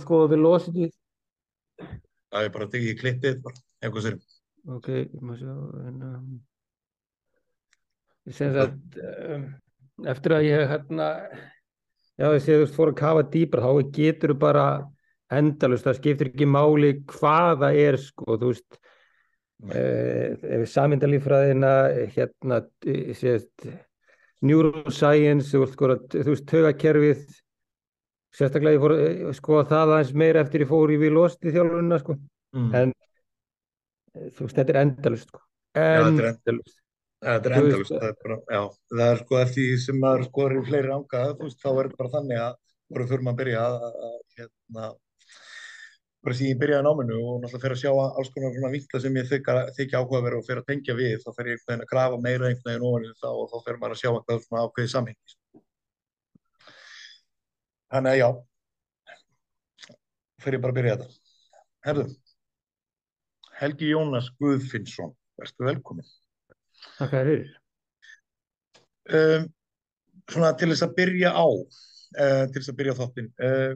sko velocity Það er bara að tekja í klippið, eitthvað sér. ok, ég má sjá en, um, ég sem sagt um, eftir að ég hérna já ég sé þú fór að kafa dýpra þá getur þú bara endalust það skiptir ekki máli hvað það er sko þú veist. Eh, ef samindalífræðina hérna eh, sést neuroscience þú veist, tögakerfið sérstaklega ég fór skoða það aðeins meira eftir ég fór í vilósti þjálfunina sko Mm. en eh, þú veist þetta er endalust sko er endalust Þetta er endalust, það er það er sko eftir því sem maður skoður í fleiri ánga, þú veist, þá er þetta bara þannig að voru fyrir maður að byrja að, hérna, bara síðan ég byrjaði náminu og náttúrulega fyrir að sjá alls konar svona vinkla sem ég þykja, áhugaverð og fyrir að tengja við, þá fyrir ég einhvern veginn að grafa meira einhvern veginn það og þá fyrir maður að sjá eitthvað svona ákveðið samhengi. Þannig að já, fyrir ég bara að byrja þetta. Herðu, Helgi Jónas Guðfinnsson, verður velkomin. Takk fyrir. Um, svona til þess að byrja á uh, til þess að byrja á þáttinn uh,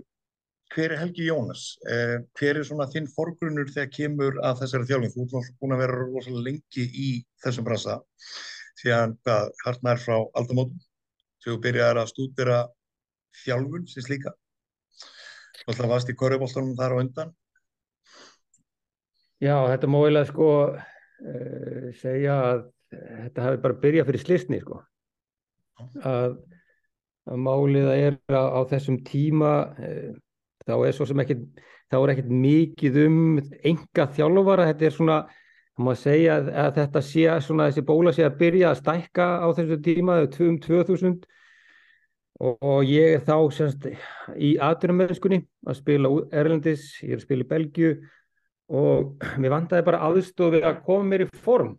hver er Helgi Jónas? Uh, hver er svona þinn forgrunnur þegar kemur að þessari þjálfing þú ert búin að vera rosalega lengi í þessum brasa síðan hvað hartnær frá aldamótum þegar þú byrjaðir að stúdira þjálfun sem slíka. Náttúrulega varst í korribóltanum þar á undan. Já, þetta má eiginlega sko uh, segja að þetta hafi bara byrjað fyrir slisni sko. Að, að málið að er á, á þessum tíma uh, þá er svo sem ekkit þá er ekkit mikið um enga þjálfara, þetta er svona má segja að, að þetta sé svona þessi bóla sé að byrja að stækka á þessu tíma um 2000 og, ég er þá semst í atvinnumöðskunni að spila erlendis, ég er að spila í Belgíu og mér vantaði bara aðstoð við að koma mér í form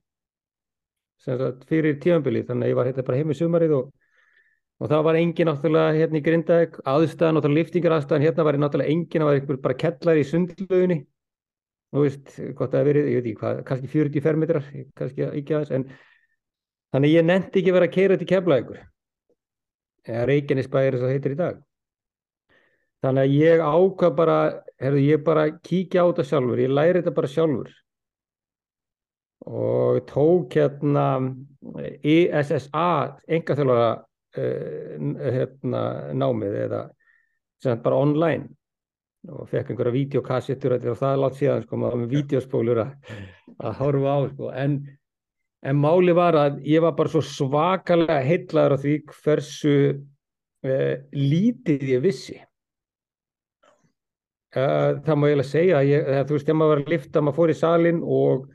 sem sagt fyrir tíðanbili þannig að ég var hérna bara heim í sumarið og, og það var engin náttúrulega hérna í Grindavík. Aðstæðan, náttúrulega liftingar aðstæðan hérna var náttúrulega engin, það var einhver bara kellar í sundlauginni. Þú veist, gott að verið, ég veit ekki hvað, kannski 40 fermetrar, kannski ekki aðeins en þannig að ég nefndi ekki vera að keira til Keflavíkur. eða Reykjanesbæri og það heitir í dag. Þannig að ég ákvað bara, herðu, ég bara kíkja á þetta sjálfur, ég læri þetta bara sjálfur. Og tók hérna ISSA, engaþjóðlega uh, hérna, námið eða sem bara online. Og fekk einhverja videokassettur og það er látt síðan sko, maður með videospólur að horfa á sko, en, en máli var að ég var bara svo svakalega heillaður á því hversu uh, lítið ég vissi. Uh, það má ég eiginlega segja að ég, þú veist, þegar maður var að lifta, maður fór í salin og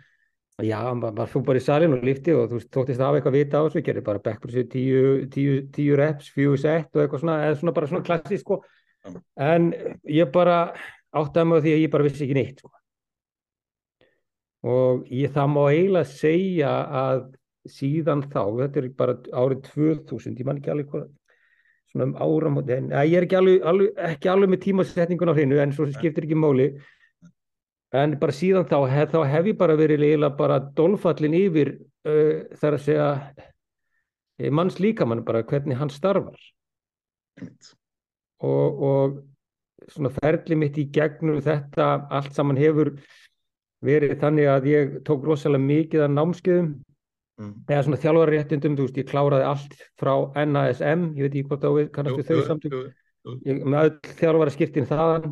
já, maður, fór bara í salin og lifti og þú veist, þóttist að hafa eitthvað vita á þessu, gerði bara backpressu tíu, tíu, tíu reps, fjú sett og eitthvað svona, eða svona bara svona klassísk sko, en ég bara áttaði mig á því að ég bara vissi ekki neitt sko. Og ég það má eiginlega segja að síðan þá, þetta er bara árið 2000, ég man ekki alveg hvað svona um áramóti, en ég er ekki alveg, alveg, ekki alveg með tímasetningun á hreinu en svo skiptir ekki máli. En bara síðan þá, hef, þá hef ég bara verið eiginlega bara dolfallin yfir uh, þar að segja eh, manns líkamann bara hvernig hann starfar. Og, og svona ferli mitt í gegnum þetta allt saman hefur verið þannig að ég tók rosalega mikið af námskeiðum Mm. eða svona þjálfararéttindum, þú veist, ég kláraði allt frá NASM, ég veit ekki hvort þá kannast við þau samtök, ég, með öll þjálfara skiptin þaðan,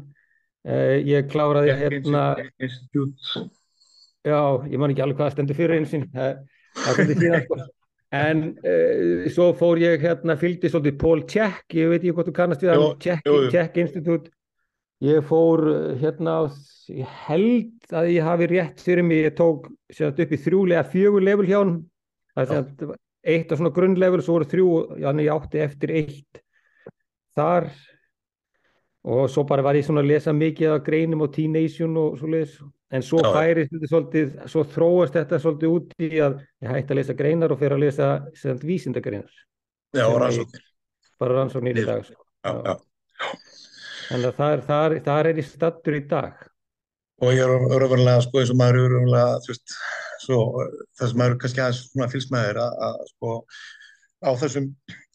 uh, ég kláraði hérna, Institute. já, ég man ekki alveg hvað stendur fyrir einu sinn, það það svolítið síðan, sko. En uh, svo fór ég hérna, fylgdi svolítið Paul Check, ég veit ekki hvort þú kannast við hann. Check Institute, ég fór uh, hérna, ég held að ég hafi rétt fyrir mig, ég tók sagt, upp í þrjúlega fjögur level hjá hann, það er sagt, eitt á svona grunnlevel, svo voru þrjú, þannig ég átti eftir eitt þar og svo bara var ég svona að lesa mikið af greinum og T-Nation og svo leiðis, en svo Já. færist þetta svolítið, svo þróast þetta svolítið út í að ég hætti að lesa greinar og fer að lesa vísindagreinar, Já, rannsóknir. bara rannsóknir í dag sko. Já, já. Þannig að þar, þar, þar er ég stattur í dag. Og ég er raunverulega, sko, eins og maður er raunverulega, þú veist, svo, það sem maður er kannski aðeins svona fylgst með þér að, að sko, á þessum,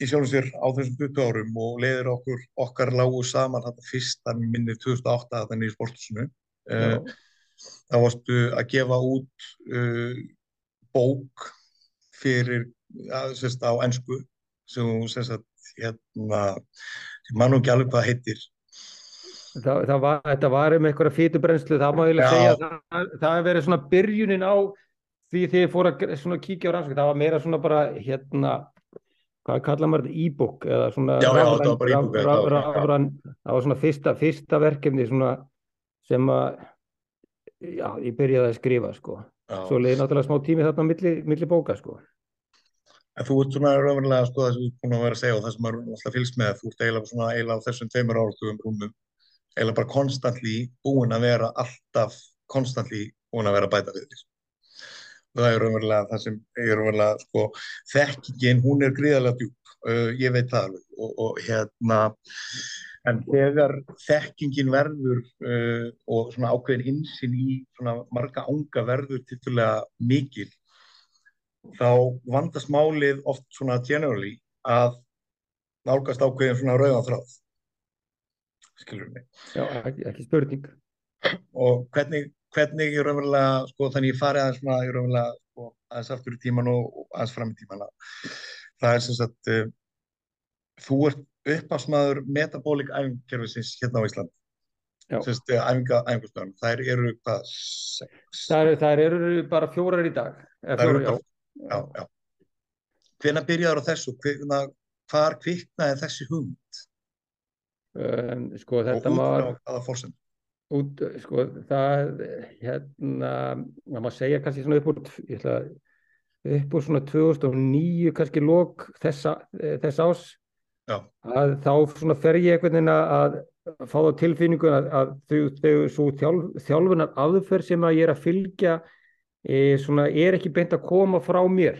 í sjálfum sér á þessum 20 árum og leiðir okkur okkar lágu saman þetta fyrsta minni 2008 þetta nýja sportusinu uh, þá varstu að gefa út uh, bók fyrir að, sérst, á ennsku sem sérst, hérna, mann og ekki alveg hvað heitir Það, það var, þetta var um einhverja fýtubrenslu, það má ég lega segja að það, það hefur verið svona byrjunin á því ég fór að kíkja á rannsókn, það var meira svona bara hérna, hvað kallar maður þetta, e-book eða svona já, já, það var bara e-book það var svona fyrsta, fyrsta verkefni svona sem að já, ég byrjaði að skrifa sko, já. svo leiði náttúrulega smá tími þarna milli, milli bóka sko. En þú ert svona raunverulega sko það sem þú er búin að vera að segja og það sem maður alltaf fylgst með, þú ert eiginlega svona eiginlega á þessum tveimur áratugum rúmum eiginlega bara konstantli búin að vera alltaf konstantli búin að vera að bæta við því. Það er raunverulega það sem er raunverulega sko þekkingin, hún er gríðarlega djúb, uh, ég veit það alveg og, og hérna en þegar þekkingin verður uh, og svona ákveðin insinn í svona marga ánga verður titulega mikil þá vandast málið oft svona generally að nálgast ákveðin svona rauðan þráð skilur mig. Já, ekki, ekki spurning. Og hvernig, hvernig ég raunverulega sko þannig ég farið aðeins svona ég raunverulega sko aðeins aftur í tíman og, aðeins fram í tíman það er sem sagt uh, þú ert uppásmaður metabólik æfingarkerfisins hérna á Ísland sem sagt æfinga þær eru hvað þær, þær eru bara fjórar í dag eru bara Já, já. Hvena byrjaður á þessu? Hvena, hvar kviknaði þessi hugmynd? Um, sko þetta var út sko það hérna, það má segja kannski svona upp úr ætla, upp úr svona 2009 kannski lók þessa, þess ás Já. að þá svona fer ég einhvern veginn að fá þá tilfinningu að, að þau, þau svo þjálf, þjálfunar aðferð sem að ég er að fylgja e, svona, er ekki beint að koma frá mér.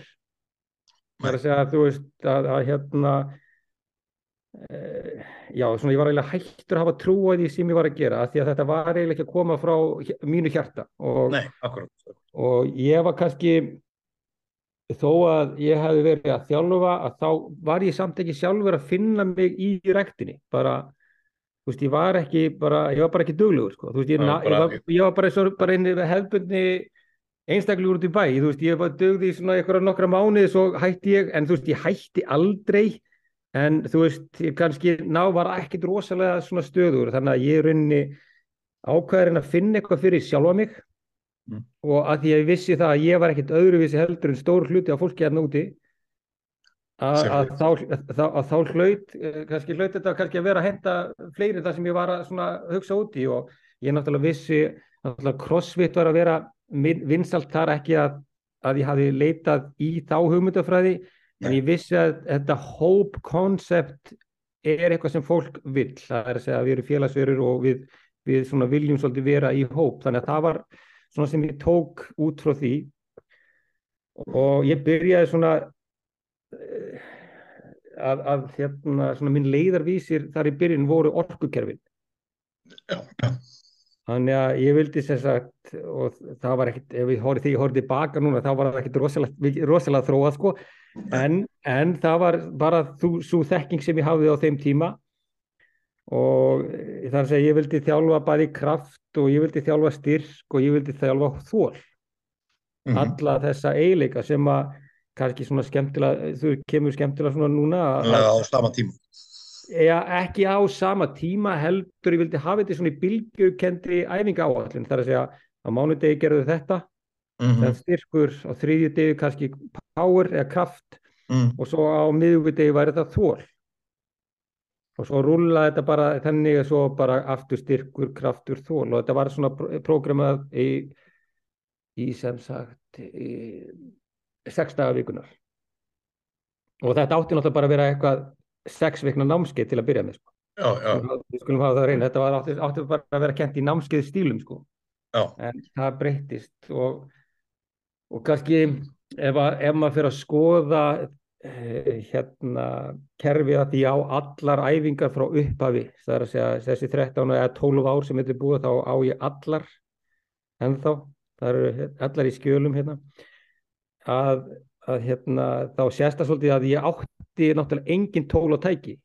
Það er að segja að þú veist að, að hérna já, svona ég var eiginlega hættur að hafa trú á því sem ég var að gera því að þetta var eiginlega ekki að koma frá mínu hjarta. Og, Nei, og ég var kannski þó að ég hefði verið að þjálfa að þá var ég samt ekki sjálfur að finna mig í rektinni bara þú veist, ég var ekki bara, ég var bara ekki duglegur, sko, þú veist, ég, bara- ég, var, ég var bara og bara einu hefbundi einstaklegur út í bæ, þú veist, ég var dugði í svona einhverja nokkra mánuði, svo hætti ég en þú veist, ég hætti aldrei en þú veist, ég kannski ná var ekkit rosalega svona stöður þannig að ég er rauninni ákveðurinn að finna eitthvað fyrir sjálfa mig. Mm. og að ég vissi það að ég var ekkit öðruvísi heldur en stór hluti á fólki hérna úti að, að, þá, að, þá, að þá hlaut eh, kannski hlaut þetta kannski að vera að henda fleiri það sem ég var að hugsa út í og ég náttúrulega vissi náttúrulega crossfit var að vera vinsælt þar ekki að, að ég hafi leitað í þá hugmyndafræði en ég vissi að þetta hope concept er eitthvað sem fólk vill, það er að segja að við erum félagsverur og við, við viljum svolítið vera í hope, þannig að það var svona sem ég tók út frá því. Og ég byrjaði svona eh, að, að hérna svona minn leiðarvísir þar í byrjun voru orkukerfin. Já, já, Þannig að ég vildi sem sagt, og það var ekkit, ef ég horfði því ég horfði tilbaka núna, þá var það ekkit rosalega, rosalega þróað sko, en, en það var bara þú, svo þekking sem ég hafði á þeim tíma. Og þar að segja ég vildi þjálfa bæði kraft og ég vildi þjálfa styrk og ég vildi þjálfa þól, mhm, alla þessa eiginleika sem að kannski svona skemmtilega, þú kemur skemmtilega svona núna að, á sama tíma. Já, ekki á sama tíma heldur ég vildi hafa þetta svona í bylgjukendri æfinga áallin, þar að segja á mánudegi gerðu þetta, Mhm, það styrkur á þriðju degi kannski power eða kraft. Mhm, og svo á miðugudegi væri það þól og svo rúlla þetta bara þannig að svo bara aftur styrkur, kraftur, þól og þetta var svona pr- prógramað í, í sem sagt í sex daga vikunar og þetta átti náttúrulega bara að vera eitthvað sex vikna námskeið til að byrja með sko. Já, já, við skulum hafa það að reyna. Þetta var átti, átti bara að vera kent í námskeið stílum sko. en það breyttist og, og kannski ef, að, ef maður fyrir að skoða eh, hérna kerfið að því á allar æfingar frá upphafi það er að segja þessi 13 eða 12 ár sem þetta er búið þá á ég allar ennþá, það eru allar í skjölum hérna að, að hérna, þá sést það svolítið að ég átti náttúrulega engin tól og tæki.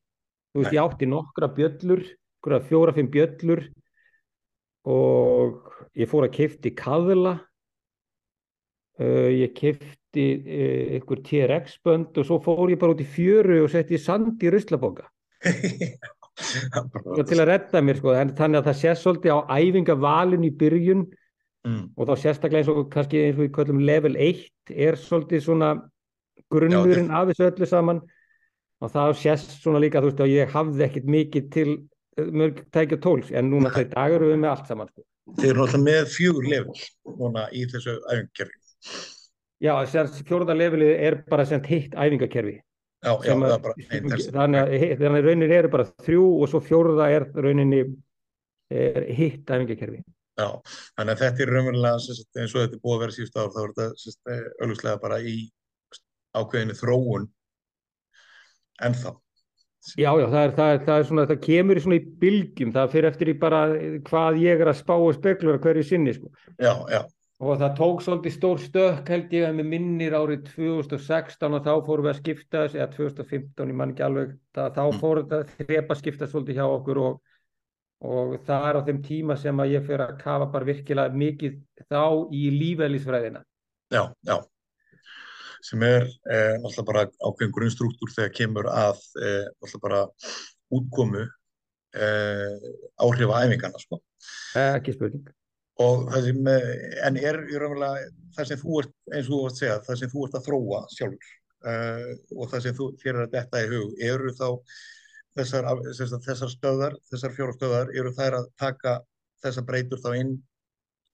Þú veist, Nei. ég átti nokkra bjöllur, nokkra fjóra, fimm bjöllur og ég fór að keypti kaðla, uh, ég keypti uh, ykkur TRX-bönd og svo fór ég bara út í fjöru og setti sand í ruslaboka Bara- til að redda mér sko, en þannig að það sést svolítið á æfingavalinu í byrjun Mm. og þá sérstaklega eins og kannski eins og við köllum level 1 er svolítið svona grunnurinn af þessu öllu saman og það sést svona líka þú veist að ég hafði ekkit mikið til eh, mörg tækja tóls en núna þau dagur við með allt saman sko. Þeir eru náttúrulega með fjögur level í þessu æfingarkerfi. Já, semst fjórða levelið er bara semst hitt æfingakerfi Já, já, sem að, bara ein þannig að að raunin eru bara þrjú og svo fjórða er rauninni er hitt æfingakerfi Já, þannig að þetta er raunverulega sem sagt, eins og þetta er búið að vera síðust ár, þá er þetta sem sagt, auðvitað bara í ákveðinni þróun ennþá. Já, já, það er, það er, það er svona, það kemur í svona í bylgjum, það fyrir eftir í bara hvað ég er að spá og spekulera hverju sinni, sko. Já, já, Og það tók svolítið stór stökk held ég að með minnir árið 2016 og þá fórum við að skipta eða 2015, ég man ekki alveg, það, þá Mm. fór þetta þrepa skipta svolítið hjá okkur og, og það er á þeim tíma sem að ég fyrir að kafa bara virkilega mikið þá í lífælisfræðina. já, já. Sem er eh, náttúrulega bara ákveðin grunnstruktúr þegar kemur að eh, náttúrulega bara útkomu eh, áhrifa æfingarna, sko. Ekki spurning. Og það sem, eh, en er í raunverulega það sem þú ert, eins og þú ert að segja, það sem þú ert að þróa sjálfur uh, og það sem þú er að detta í hug, eru þá þessar, þessar stöðar, þessar fjóra stöðar, eru þær að taka þessar breytur þá inn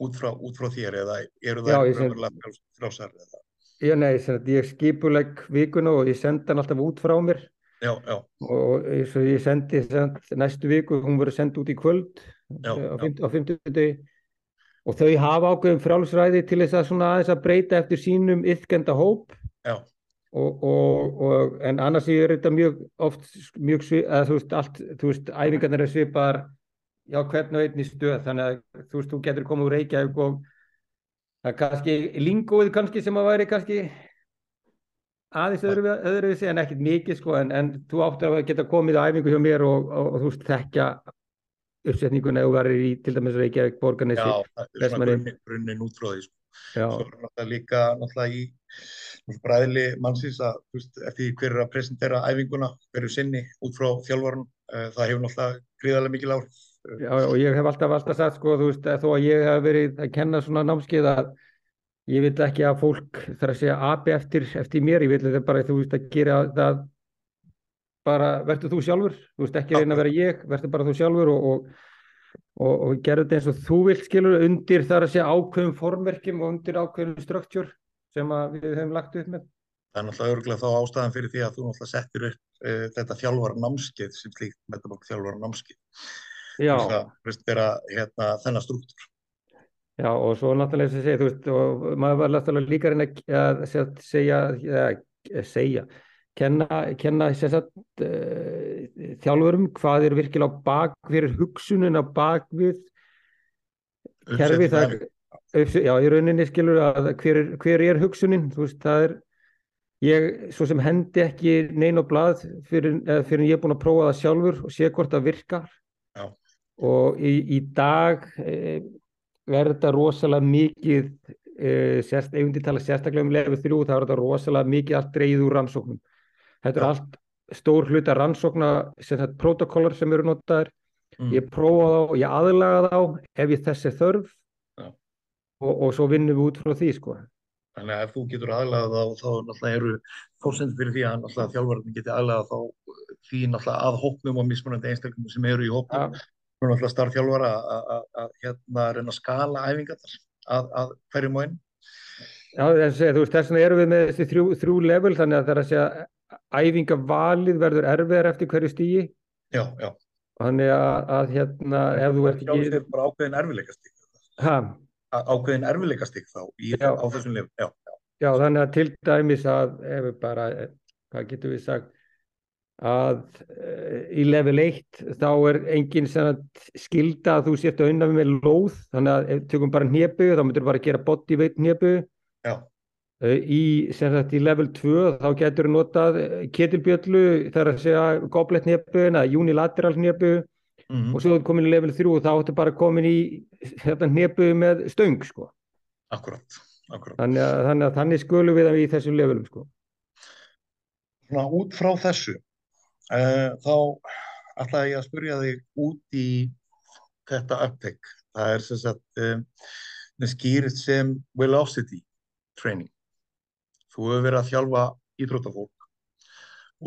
út frá, út frá þér eða eru Já, þær raunverulega frjálsar eða? Ég, nei, ég skipulegg vikuna og ég senda hann alltaf út frá mér Já, já, og ég sendi sagt, næstu viku, hún verður send út í kvöld Já, á, já. fimt, á 50 og þau hafa ákveðum frjálsræði til þess að svona aðeins að breyta eftir sínum yfkenda hóp. Já, og, og, og en annars er þetta mjög oft mjög svið, eða þú veist allt, þú veist æfingarnir er svipaðar já hvern og einn í stöð. Þannig að þú veist þú getur komið úr Reykjavík og það er kannski lingóið kannski sem að væri kannski aðeins öðru, öðruvísi en ekkert mikið sko. En, en þú áttur að geta komið á æfingu hjá mér og, þú veist þekkja uppsetninguna þú verður í til dæmis Reykjavík borgarnesi já, það er svona grunnin, grunnin út frá því, sko. Svo er náttúrulega líka náttúrulega í bræðli mannsins að veist, eftir því hver er að presentera æfinguna hverju sinni út frá þjálfarn það hefur náttúrulega gríðarlega mikil áhrif. Já, og ég hef alltaf, alltaf sagt, sko, þú veist, að þó að ég hef verið að kenna svona námskeið að ég vil ekki að fólk þarf að segja api eftir, eftir mér, ég vil þetta bara, þú veist, að gera það bara, verður þú sjálfur, þú veist, ekki reyna að vera ég, verður bara þú sjálfur og, og, og, og gerðu þetta eins og þú vilt, skilur, undir þar að segja ákveðum formverkjum og undir ákveðum struktúr sem við höfum lagt upp með. það er náttúrulega örgulega þá ástæðan fyrir því að þú náttúrulega settir upp uh, þetta þjálfara námskeið sem slíkt metabók þjálfara námskeið Já. til þess að hérna, þennan struktúr Já, og svo náttúrulega sem ég segi, þú veist, og maður var náttúrulega líka að reyna að segja, segja, ja, segja kenna, kenna sagt, uh, þjálfurum hvað er virkilega bak fyrir hugsunin á bak við kerfi það, já, í rauninni skilur að hver er, hver er hugsunin, þú veist, það er ég svo sem hendi ekki neina á blað fyrir, fyrir en ég er búin að prófa það sjálfur og sé hvort það virkar. Já. og í, í dag e, verður þetta rosalega mikið e, sérst, ef við tala sérstaklega um lefi þrjú þá er þetta rosalega mikið allt dreigð úr rannsóknum þetta er allt stór hluta rannsókna sem þetta protokollar sem eru notaðir mm. ég prófa þá, ég aðlaga þá ef ég þess er þörf og, og svo vinnum við út frá því sko. Þannig að ef þú getur aðlagað þá, þá náttúrulega eru fórsendur fyrir því að náttúrulega þjálfarinn geti aðlagað þá því náttúrulega að hópnum og mismunandi einstaklingum sem eru í hópum. ja, náttúrulega starf þjálfara að- að að, hérna reyna að skala æfingar að, að hverjum og einn. já, þess, þú veist, þess vegna erum við með þessi þrjú, þrjú level þannig að það er að segja æfingavalið verður erfiðar eftir hverju stígi Já, já. þannig að, að hérna ef þú ert ekki bara ákveðin erfileikastík. ha, Ákveðin erfileikastík þá í, Já. á þessum lifum. Já, já. já, þannig að til dæmis að ef við bara, hvað getum við sagt að uh, í level 1 þá er engin skilda að þú sért að unna með lóð þannig að ef við tökum bara hnébu þá myndir bara að gera body weight Uh, í, í level 2 þá getur þú notað eh, ketilbjöllu þar að segja goblet hnepu eða unilateral hnepu mhm, og svo er komin í level 3 og þá ertu bara komin í þetta hnepu með stöng sko. akkurat, akkurat. þannig, að, þannig þannig skulum við það í þessum levelum sko. Svona út frá þessu, uh, þá ætlaði ég að spyrja þig út í þetta upptake. Það er sem sagt um, skýrist sem velocity training. Þú hefur verið að þjálfa íþróttafólk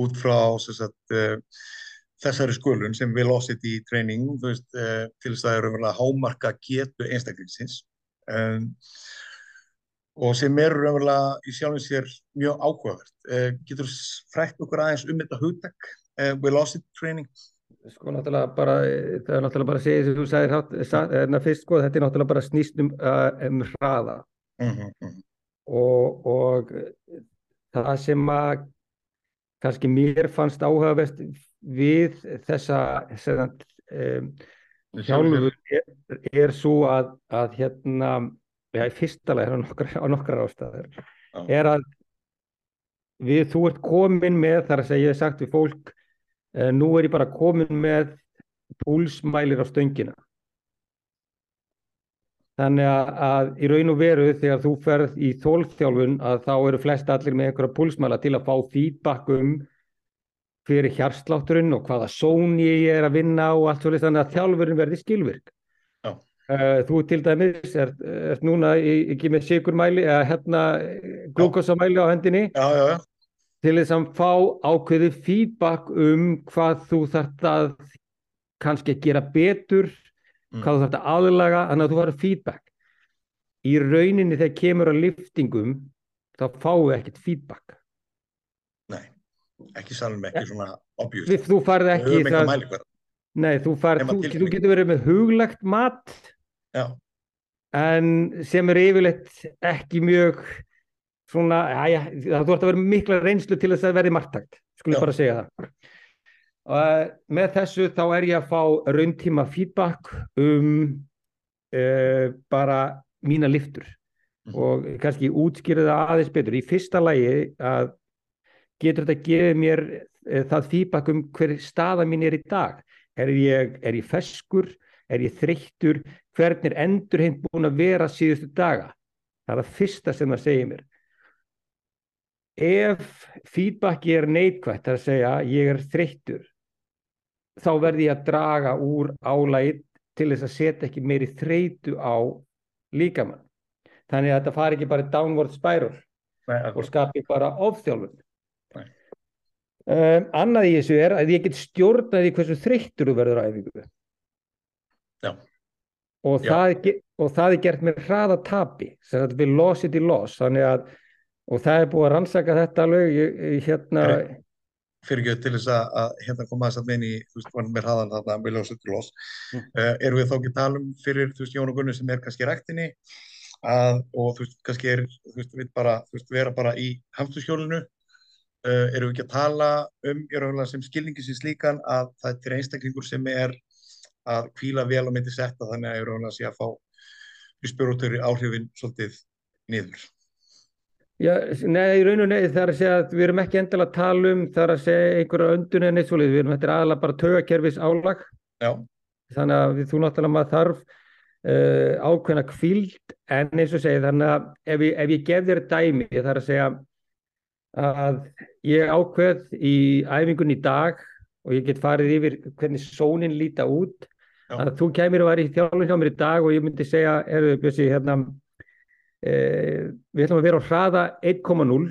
út frá sagt, uh, þessari skulun sem velocity training, þú veist, uh, til þess að það eru hámarka getu einstaklingsins. Um, og sem eru í sjálfum sér mjög áhugavert. Uh, getur frætt okkur aðeins um þetta hugtak, uh, velocity training? sko náttúrulega bara það er náttúrulega bara að segja sem þú sagðir hérna, fyrst sko þetta er náttúrulega bara snýst um, uh, um hraða Mm -hmm. Og, og það sem að kannski mér fannst áhugavert við þessa um, hjálmur er, er svo að, að hérna já, í fyrsta lega á nokkrar, ástæður Já. er að við þú ert komin með þar að segja ég hef sagt við fólk uh, nú er ég bara komin með púlsmælir á stöngina Þannig að, að í raun og veru þegar þú ferð í þólþjálfun að þá eru flest allir með einhverja púlsmæla til að fá feedback um fyrir hjarslátturinn og hvaða sóni ég er að vinna og allt svolítið þannig að þjálfurinn verði skilvirk. Já. Uh, þú til dæmis ert, ert núna í, ekki með sigurmæli eða hérna glúkosamæli á hendinni Já, já, já. til þess að fá ákveði feedback um hvað þú þarft að kannski gera betur Mm. hvað þú þarft að aðlaga, þannig að þú fara feedback. Í rauninni þegar kemur að liftingum, þá fáum við ekkert feedback. Nei, ekki salum ekki svona obvious. Við, þú farið ekki það, nei, þú farið, þú, þú getur verið með huglegt mat, Já, en sem er yfirleitt ekki mjög svona, já, já, þú ert að vera mikla reynslu til þess að verði margtakt, skulum bara segja það. Og með þessu þá er ég að fá rauntíma feedback um uh, bara mína liftur Mhm. og kannski útskýra það aðeins betur. Í fyrsta lagi að getur þetta gefið mér uh, það feedback um hver staða mín er í dag. Er ég, er ég feskur? Er ég þreyttur? Hvernig er endurheimt búin að vera síðustu daga? Það er það fyrsta sem það segir mér. Ef feedbacki er neikvægt, það er að segja ég er þreyttur, þá verði ég að draga úr álægið til þess að setja ekki meiri þreytu á líkamann. Þannig að þetta fari ekki bara downward spiral nei, og skapi bara ofþjálfun. Nei. Um, annað í þessu er að ég get stjórnað í hversu þreyttur þú verður á æfingu. Já. Og Já. það, er og það er gert með hraða tapi, sem þetta velocity loss, þannig að, og það er búið að rannsaka þetta alveg, hérna, Herri, Fyrir ekki til þess að, að hérna koma þess að í, þú veist, vann með hraðan þarna, velocity loss. Mm. Uh, erum við þá ekki að tala um fyrir, þú veist, Jón og Gunnar sem er kannski ræktinni að, og þú veist, kannski er, þú veist, við bara, þú veist, vera bara í hamsturskjólinu. Uh, erum við ekki að tala um, ég raunlega sem skilningi sem slíkan að það er einstaklingur sem er að kvíla vel á myndi setta þannig að ég raunlega sé að fá spjórutöru áhrifin svolítið niður. Já, nei, í raun og nei, það er að segja að við erum ekki endilega að tala um, það er að segja einhverja öndun en eitt svolítið, við erum þetta aðalega bara taugakerfis álag, Já, þannig að við, þú náttúrulega maður þarf uh, ákveðna kvíld, en eins og segja, þannig að ef ég, ef ég gef þér dæmi, það er að segja að ég ákveð í æfingun í dag og ég get farið yfir hvernig sónin líta út, Já. að þú kæmir og væri í þjálfun hjá mér í dag og ég myndi segja, er Bjössi, hérna, við ætlum að vera á hraða 1,0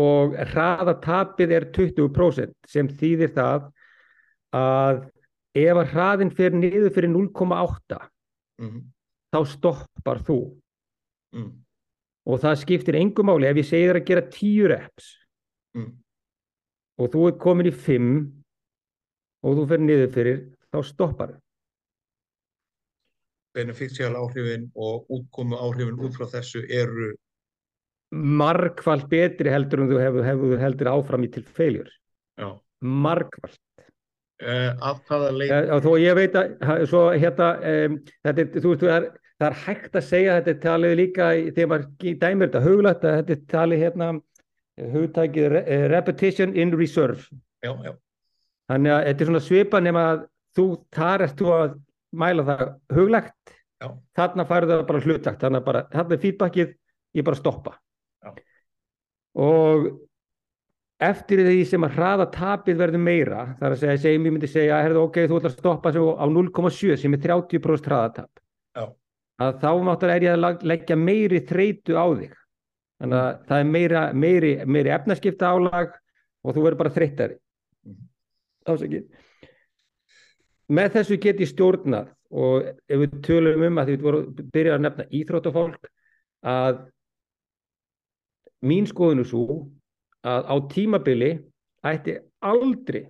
og hraðatapið er 20% sem þýðir það að ef að hraðin fer niður fyrir 0,8 mm þá stoppar þú mm, og það skiptir engum máli ef ég segi þér að gera 10 reps mm. og þú er komin í 5 og þú fer niður fyrir þá stoppar. Beneficial áhrifin og útkomu áhrifin út frá þessu eru margfald betri heldur en þú hefur, hefur heldur áfram í til feiljur já, margfald uh, af hvaða leik Eh, og þó ég veit að svo hérna um, þetta þú veist, það er, það er hægt að segja þetta talið líka þegar maður dæmir þetta huglægt að þetta er talið hérna hugtækið re- eh, repetition in reserve. Já, já, þannig að þetta er svona svipa nema að þú þar ert þú að mæla það huglægt Já. þarna færðu það bara hlutlagt þannig að þarna er feedbackið ég bara stoppa Já. og eftir því sem að hraða tapið verður meira þar að segja, segjum ég myndi segja herðu, ok, þú ætlar að stoppa á 0,7 sem er 30% hraðatap Já. að þá máttur er ég að leggja meiri þreytu á þig þannig að það er meira, meiri, meiri efnaskipta álag og þú verður bara þreyttari Mhm. ásakið með þessu get ég stjórnað. Og ef við tölum um að því við vorum byrjað að nefna íþróttafólk að mín skoðun er svo að á tímabili ætti aldrei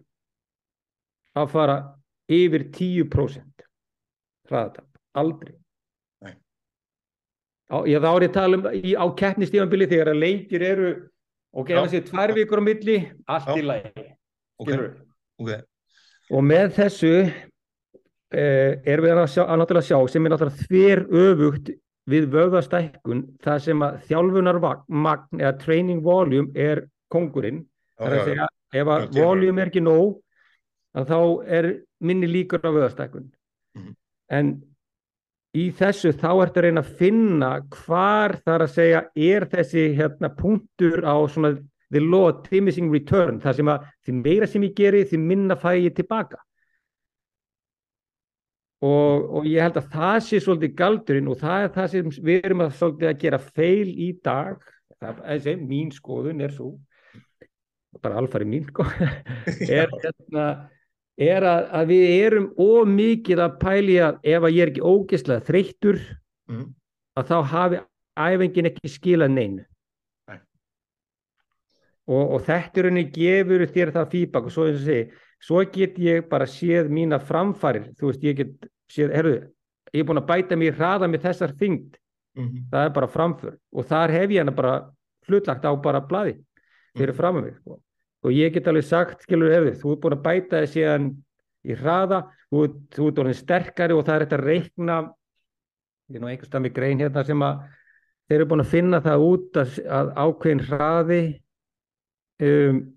að fara yfir 10% hraðatap, aldrei. Á, já, þá er ég að tala um í, á keppnistífambili þegar að leikir eru ok, Já. ef það sé tvær vikur á milli allt Já. í lagi. Ok, skilurðu? ok, og með þessu erum við að, sjá, að náttúrulega sjá sem er náttúrulega þver öfugt við vöðvastækkun það sem að þjálfunarmagn eða training volume er kongurinn það er að segja ef að volume er ekki nóg þá er minni líkur á vöðvastækkun. Mhm. en í þessu þá ertu að reyna að finna hvar þar að segja er þessi hérna punktur á svona the law of diminishing return þar sem að því meira sem ég geri því minna fæ ég tilbaka og, og ég held að það sé svolítið galdurinn og það er það sem við erum að, að gera feil í dag það er sem mín skoðun er svo bara alfari mín sko er, hérna, er að, að við erum ómikið að pæli að ef að ég er ekki ógeðslega þreyttur Mhm. að þá hafi æfingin ekki skilað neinu Nei. og, og þetta er henni gefur þér það feedback og svo, eins og segi, svo get ég bara séð mína framfarir þú veist ég get séð, herru ég er búin að bæta mér hraða með þessar þyngd Mhm. það er bara framför og þar hef ég hana bara hlutlagt á bara blaði fyrir Mhm. fram að mig sko. og ég get alveg sagt, skilur hefur þú ert búin að bæta þess síðan í hraða þú, þú ert orðin sterkari og það er þetta að reikna ég er nú einhvers stað með grein hérna sem að þeir eru búin að finna það út að, að ákveðin hraði um,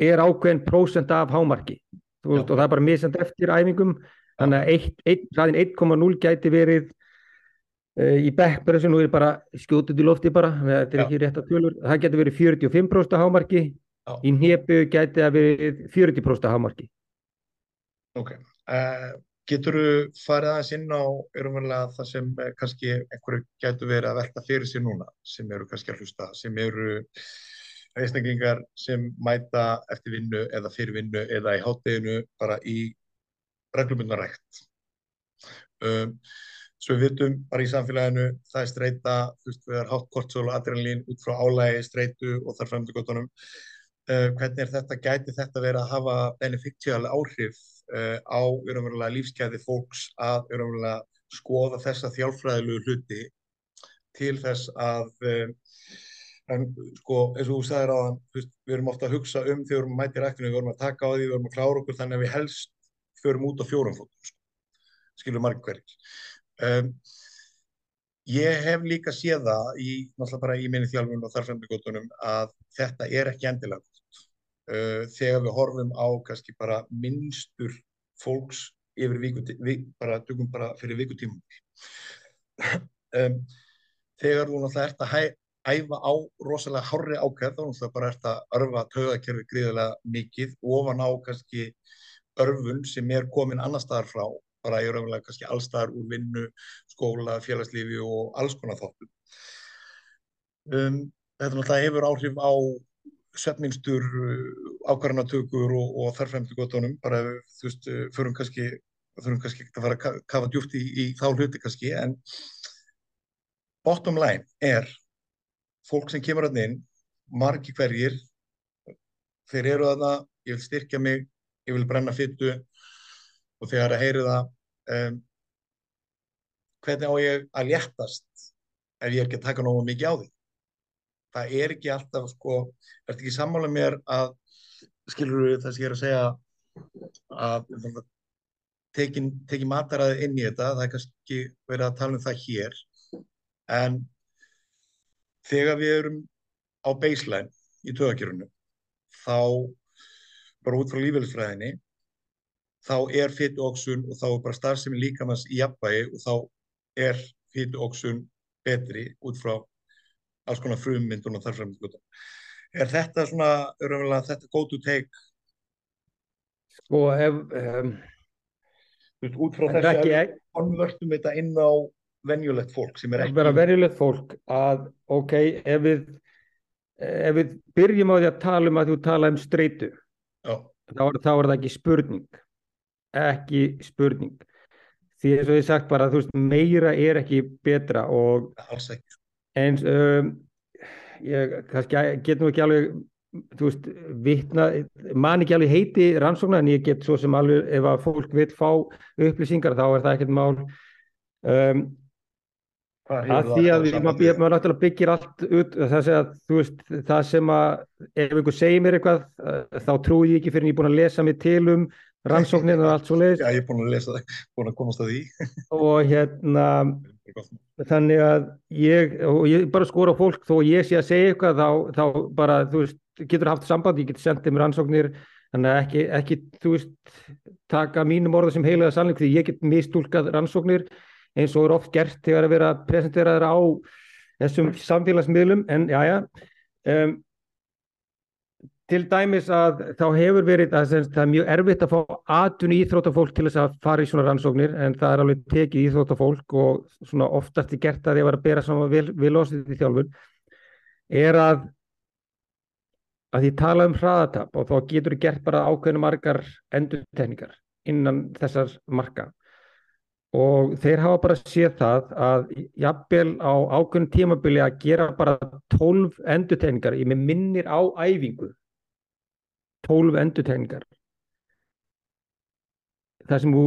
er ákveðin prósent af hámarki. Veist, og það er bara misand eftir æfingum. Þannig að eitt, eitt, hraðin 1,0 gæti verið uh, í backpressu, nú er bara skjótið í lofti bara, að þetta er Já. ekki rétt að tölur. Það getur verið 45% af hámarki. Já. í hnepu gæti það verið 40% af hámarki. Ok, uh, getur þú farið aðeins inn á örumverulega það sem eh, kannski einhverju gætu verið að velta fyrir sér núna sem eru kannski að hlusta, sem eru einstaklingar sem mæta eftir vinnu eða fyrir vinnu eða í hátteginu bara í reglumundna rækt. Um, svo við vitum bara í samfélaginu það er streita, þú veist, við erum hátt kortsól og adrenalín út frá álægi, streitu og þar fremdu gottunum. Uh, hvernig er þetta, gæti þetta verið að hafa beneficial áhrif uh, á örumverulega lífskeiði fólks að örumverulega skoða þessa þjálfræðilegu hluti til þess að uh, en sko eins og þú sagðir á við erum ofta að hugsa um þegar við erum að mæta í ræktinu, við erum að taka á því, við erum að klára okkur þannig að við helst förum út á fjórum fótum sko. skilur margir hverjir. Um, ég hef líka séð það í, náttúrulega bara í minni þjálfun og þarfremdugóttunum að þetta er ekki endilega gott. Uh, þegar við horfum á kannski bara minnstur fólks yfir vikuti, vi, bara tökum bara fyrir vikutímum um, þegar þú náttúrulega ert að hæ, æfa á rosalega hárri ákveð þá náttúrulega bara ert að örfa töðakerfi gríðilega mikið ofan á kannski örfun sem er komin annar staðar frá bara ég raunverulega kannski allstaðar úr vinnu, skóla, félagslífi og alls konar þáttum. Um, þetta náttúrulega hefur áhrif á svefninstur, ákvarðanatökur og, og þarfremdu gotunum, bara þú veist, förum kannski, þurfum kannski ekki að fara að ka- kafa djúpt í, í þá hluti kannski, en bottom line er fólk sem kemur að inn, margi hverjir, þeir eru þarna, ég vil styrkja mig, ég vil brenna fyttu og þegar að heyri það, um, hvernig á ég að léttast ef ég er ekki að taka nógu mikið á því. Það er ekki alltaf, sko, er ekki sammála mér að, skilur við það sem ég er að segja, að tekin mataræði inn í þetta, það er kannski verið að tala um það hér, en þegar við erum á baseline í töðakjörunu, þá bara út frá lífeylisfræðinni, þá er fytuoxun og þá er bara starfsemi líkamans í jafnvægi og þá er fytuoxun betri út frá alls konar frummyndun og þarframyndun. Er þetta svona, öruglega, þetta go to take? Sko, ef... Um, út frá þessu ekki, að konvertum þetta inn á venjulegt fólk sem er að ekki... vera venjulegt fólk að, ok, ef við, ef við byrjum á því að tala um að þú tala um streitu, þá þá er það ekki spurning. Ekki spurning. Því eins og ég sagt bara, þú veist, meira er ekki betra og eins um, ég get nú ekki alveg þú veist, vitna man ekki alveg heiti rannsóknar en ég get svo sem alveg, ef að fólk vil fá upplýsingar þá er það ekkert mál um, að því að maður náttúrulega byggir allt út það, þú veist, það sem að ef einhver segir mér eitthvað uh, þá trúi ég ekki fyrir en ég er búin að lesa mig til um rannsóknin og allt svo leiðis Já, ég er búin að lesa það, búin að komast að því. og hérna þannig að ég, ég bara skora fólk þó að ég sé að segja eitthvað þá, þá bara, þú veist, getur haft samband ég get sendið mér rannsóknir þannig að ekki, ekki, þú veist, taka mínum orða sem heilaða sannleik því ég get mistúlkað rannsóknir eins og er oft gert þegar að vera að presentera þeirra á þessum samfélagsmiðlum en já, já. Um, til dæmis að þá hefur verið að það er mjög erfitt að fá atun íþróttafólk til þess að fara í svona rannsóknir en það er alveg tekið íþróttafólk og svona oftast er gert að ég var að bera saman vil, vilósið í þjálfun er að að ég tala um hraðatap og þá getur gert bara ákveðinu margar endurtekningar innan þessar marka og þeir hafa bara séð það að jafnvel á ákveðinu tímabili að gera bara 12 endurtekningar ég minnir á æfingu. 12 endurtekningar. Þar sem þú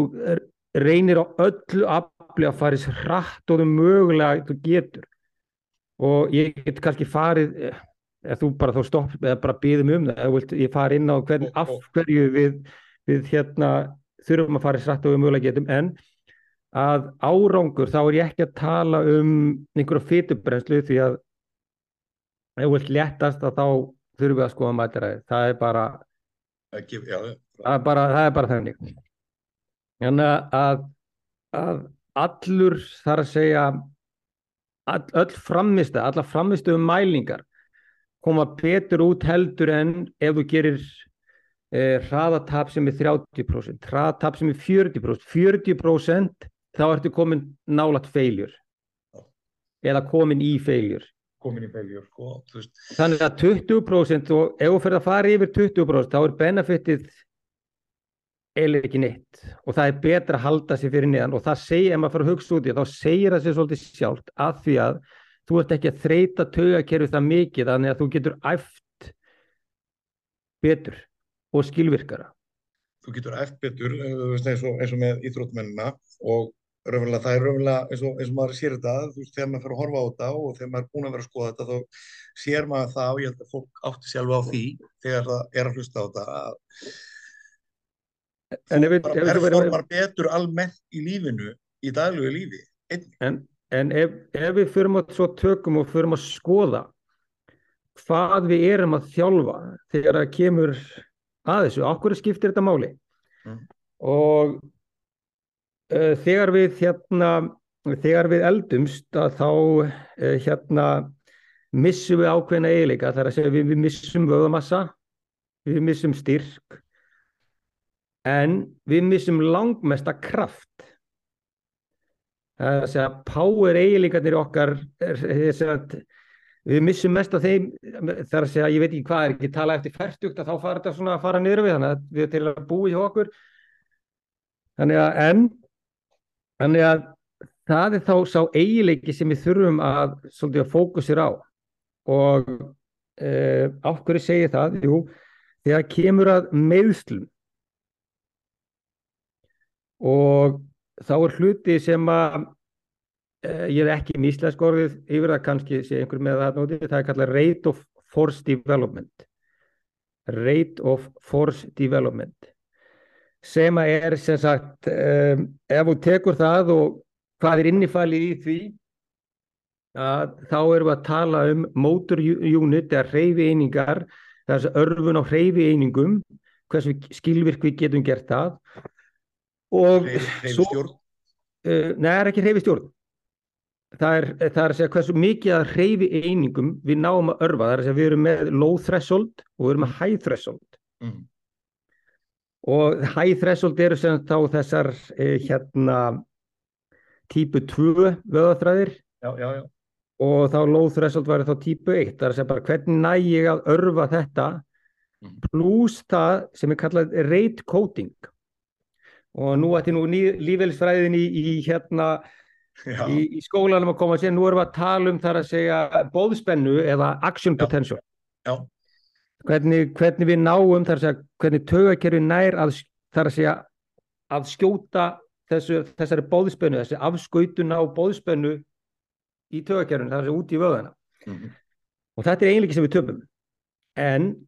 reynir á öllu afli að fara eins hratt og þú mögulega þú getur. Og ég get kannski farið eh, eða þú bara þá stopp eða bara býðum um það vilt ég fara inn á hvern, af hverju við, við hérna þurfum að fara eins hratt og við mögulega getum. En að árangur þá er ég ekki að tala um einhverja fytubrenslu því að ef þú vilt léttast að þá þurfum við að skoða mætaræði það er bara Ekki, já, það er bara, það er bara þannig. Þannig að, að allur þar að segja all, öll frammistu alla frammistu um mælingar koma betur út heldur en ef þú gerir eh, hraðatap sem er 30% hraðatap sem er 40% 40% þá ertu komin nálat feiljur eða komin í feiljur komin í feiljur, sko, Þannig að 20% og ef þú fyrir að fara yfir 20% þá er benefitið eiginlega ekki neitt. Og það er betra að halda sér fyrir neðan. Og það segir, ef maður fyrir að hugsa út í þá segir það sér svolítið sjálft að því að þú ert ekki að þreita taugakerfi það mikið þannig að þú getur æft betur og skilvirkara. þú getur eftir betur, eh, eins og, eins og með íþróttumennina og raunverulega, það er raunverulega, eins og, eins og maður sér þetta, þú veist, þegar maður fyrir að horfa á þetta og þegar maður er búin að vera að skoða þetta, þá sér maður það og ég held að fólk átti sjálfa á því þegar það er að hlusta á þetta, En ef ef við, performar betur almennt í lífinu, í daglegu lífi. En, en ef, ef við förum að svo tökum og förum að skoða hvað við erum að þjálfa þegar það kemur að þessu, okkur skiptir þetta máli Mm. og þegar við hérna, þegar við eldumst þá uh, hérna missum við ákveðna eiginleika, það er að segja við, við missum vöðamassa, við missum styrk en við missum langmesta kraft. Það er að segja power eiginleikarnir okkar við missum mest af þeim það er að segja, ég veit ekki hvað er ekki tala eftir færtugt að þá fara þetta svona að fara niður við þannig að við til að búi hjá okkur. Þannig að en þannig að það er þá sá eiginleiki sem við þurfum að að fókusir á. Og eh, af hverju segi ég það? Jú, þegar kemur að meðslum og þá er hluti sem að eh, ég er ekki íslensk orðið yfir það kannski sé einhver með það nóti, það er kallað rate of force development. Rate of force development sem að er sem sagt um, ef þú tekur það og hvað er innifalið í því að þá erum við að tala um motor unit eða hreyfi einingar þessi örfun á hreyfi einingum hversu skilvirk við getum gert það og svo Hreyfistjórn. uh, neða, er ekki hreyfistjórn það er, það er að segja hversu mikið að hreyfi einingum við náum að örfa, það er að segja við erum með low threshold og við erum með high threshold Mm. Og high threshold eru sem þá þessar eh, hérna típu 2 vöðaþræðir Já, já, já. og þá low threshold væri þá típu 1 það er að segja bara hvernig næ ég að örfa þetta Mhm. pluss það sem er kallað rate coding og nú ætti nú lífeylisfræðin í, í hérna já. í, í skólanum að koma að segja, nú erum við að tala um þar að segja bóðspennu eða action Já. potential Já. Hvernig, hvernig við náum þar að segja, hvernig tögakerfi nær að, þar að segja að skjóta þessu, þessari bóðspennu, þessi afskautuna á bóðspennu í tögakerfinu, þar að segja út í vöðana Mhm. og þetta er eiginlega sem við töpum en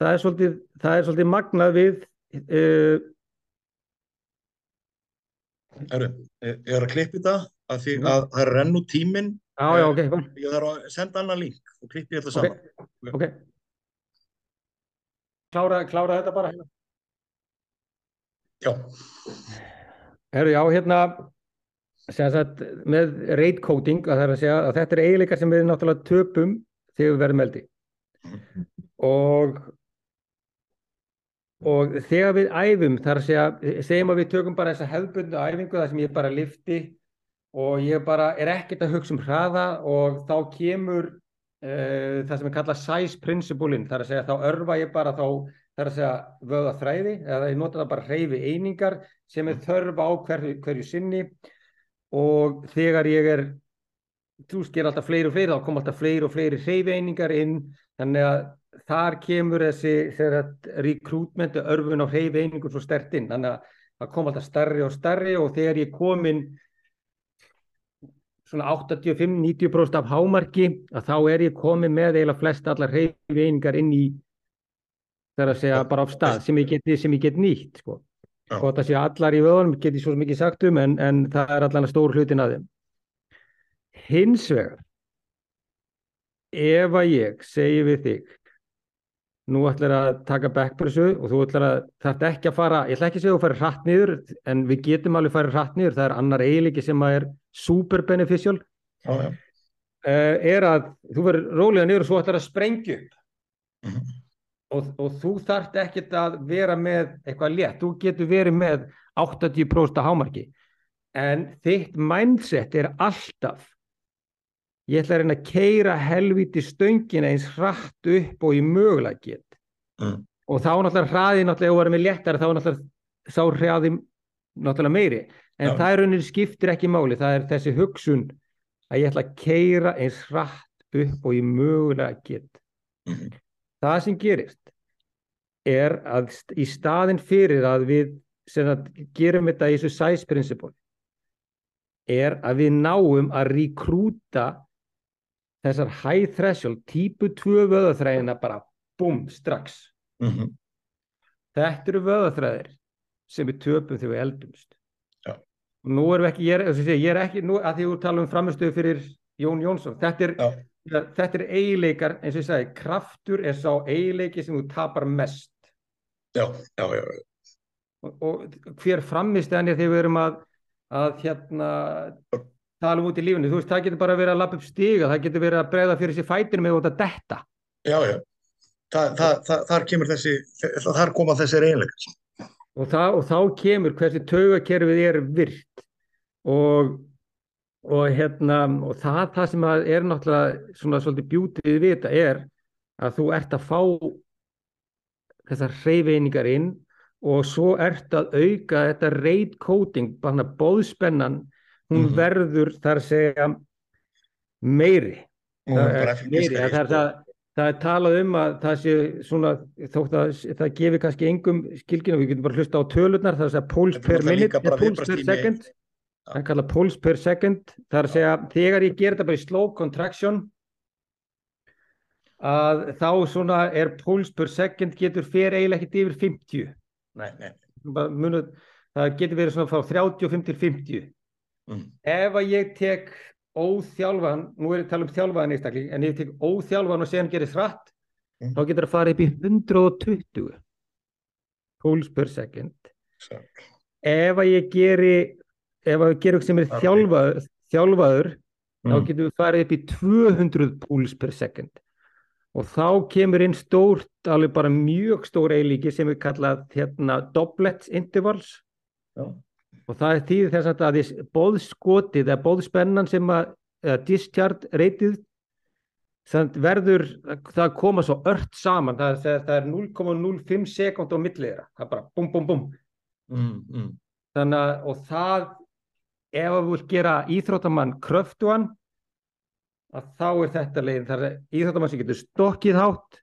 það er svolítið, það er svolítið magnað við uh, Herru, ég ég er að klippa þetta að því Mhm. að það er renn út tíminn. á já ok, Ég þarf að senda annan link og klippi þetta ok, saman. ok klára, klára þetta bara hérna. Já, Herru, já, hérna sem sagt, með rate coding að það er að segja að þetta er eiginleikar sem við náttúrulega töpum þegar við verðum eldi. Og og þegar við æfum þar að segja, segjum að við tökum bara þessa hefðbundu æfingu þar sem ég bara lifti og ég bara er ekkert að hugsa um hraða og þá kemur uh, það sem er kallað size principle-in, þar að segja þá örfa ég bara þá þar að segja vöða þræði eða ég nota það bara hreyfi einingar sem er þörf á hverju, hverju sinni. Og þegar ég er þú sker alltaf fleiri og fleiri þá kom alltaf fleiri og fleiri hreyfi einingar inn. Þannig að þar kemur þessi rekrútment örfun á hreyfi einingum svo stert inn. Þannig að það kom alltaf starri og starri og þegar ég komin svona 85-90% af hámarki að þá er ég komin með eiginlega flest allar hreyfi einingar inn í þar að segja bara á stað sem ég get, sem ég get nýtt sko. Og það sé allar í vöðunum get ég svo mikið sagt um en, en það er allan stór hlutin að þeim hins vegar ef að ég segi við þig nú ætlar að taka backpressu og þú ætlar að þetta ekki að fara, ég ætla ekki að segja að þú færi hratt niður en við getum alveg farið hratt niður. Það er annar eiginleiki sem að er super beneficial. Já, já. uh, er að þú verður rólega niður og svo ætlar að sprengja upp. Mhm. og, og þú þarft ekkert að vera með eitthvað létt, þú getur verið með 80% af hámarki. En þitt mindset er alltaf ég ætla að reyna að keira helviti stöngina eins hratt upp og ég mögulega get Mm. og þá náttúrulega hraði náttúrulega ef þú verður með léttara þá náttúrulega sá hraði náttúrulega meiri en Já. það er rauninni skiptir ekki máli það er þessi hugsun að ég ætla að keira eins hratt upp og ég mögulega get Mhm. það sem gerist er að í staðin fyrir að við sem að gerum þetta í þessu size principle er að við náum að rekrúta þessar high threshold típu 2 vöðaþræðina bara búm strax. Mhm. þetta eru vöðaþræðir sem við töpum þegar við eldumst. Já. og nú erum við ekki ég er, segja, ég er ekki, nú að því þú tala um framistöðu fyrir Jón Jónsson þetta er, ja, þetta er eiginleikar eins og ég sagði, kraftur er sá eiginleiki sem þú tapar mest. Já, já, já, og, og hver framistæðan er þegar við erum að, að hérna tala um út í lífinu, þú veist, það getur bara verið að lappa upp stiga, það getur verið að bregða fyrir sér fætinu með út að detta já, já. Þa, það, það, þar kemur þessi, þar koma þessi reynleikar. og, það, og þá kemur hversi taugakerfið er virt og, og hérna og það, það sem er náttúrulega svona svolítið bjútið við þetta er að þú ert að fá þessar hreyfeiningar inn og svo ert að auka þetta rate coding, bara bóðspennan hún Mhm. verður þar að segja meiri. Það er meiri, það, er, það, það er talað um að það sé svona þótt að það gefi kannski engum skilginu, við getum bara hlusta á tölurnar það er að segja er per minute puls per second. Það er kallað puls per second. Það er að segja þegar ég ger þetta bara í slow contraction að þá svona er puls per second getur fyrir eiginlega ekkert yfir 50 Nei, nei. munu, það getur verið svona frá 35 til 50 mm, ef að ég tek óþjálfan, nú er ég að tala um þjálfaðan einstakling, en ég tek óþjálfan og séðan gerir þratt, Mm. þá getur það farið upp í 120 púls per second svo, ef að ég geri ef að ég geri eitthvað sem er Ok. þjálfaður, þjálfaður þá mm, getum við farið upp í 200 púls per second og þá kemur inn stórt, alveg bara mjög stór eilíki sem við kallað hérna doublets intervals. Já, og það er tíð þess að því bóðskotið eða bóðspennan sem að eða discharge reytið þannig verður, það koma svo ört saman, það er, það er 0,05 sekund á millið þeirra, það er bara bum bum bum. Mm, mm, þannig að og það ef að við vilt gera íþróttamann kröftuan að þá er þetta leiðin. Það er íþróttamann sem getur stokkið hátt.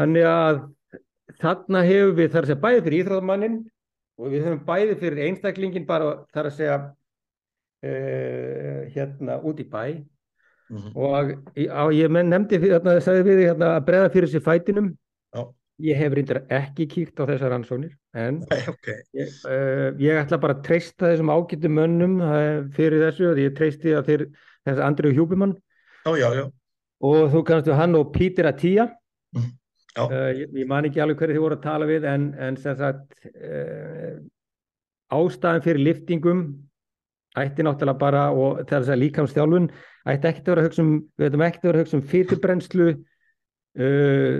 Þannig að þarna hefur við þar að segja bæði fyrir íþróttamannin og við höfum bæði fyrir einstaklingin bara þar að segja uh, hérna út í bæ. Mm, og í- á, ég nefndi fyrir, þarna, sagði við hérna, að breða fyrir sér fætinum. Já, ég hef reyndar ekki kíkt á þessar rannsóknir en nei, ok. Ég, uh, ég ætla bara að treysta þessum ágættu mönnum uh, fyrir þessu og ég treysti að þeir þessi Andrið Hjúbimann og þú kannast við hann og Pítur Atía Mhm. Já. Uh, ég, ég man ekki alveg hverju þið voru að tala við en, en sem sagt uh, ástæðan fyrir liftingum ætti náttúrulega bara og þess að líkamstjálfun ætti ekkert að vera að hugsa um við ættum ekkert að vera að hugsa um fyturbrennslu uh,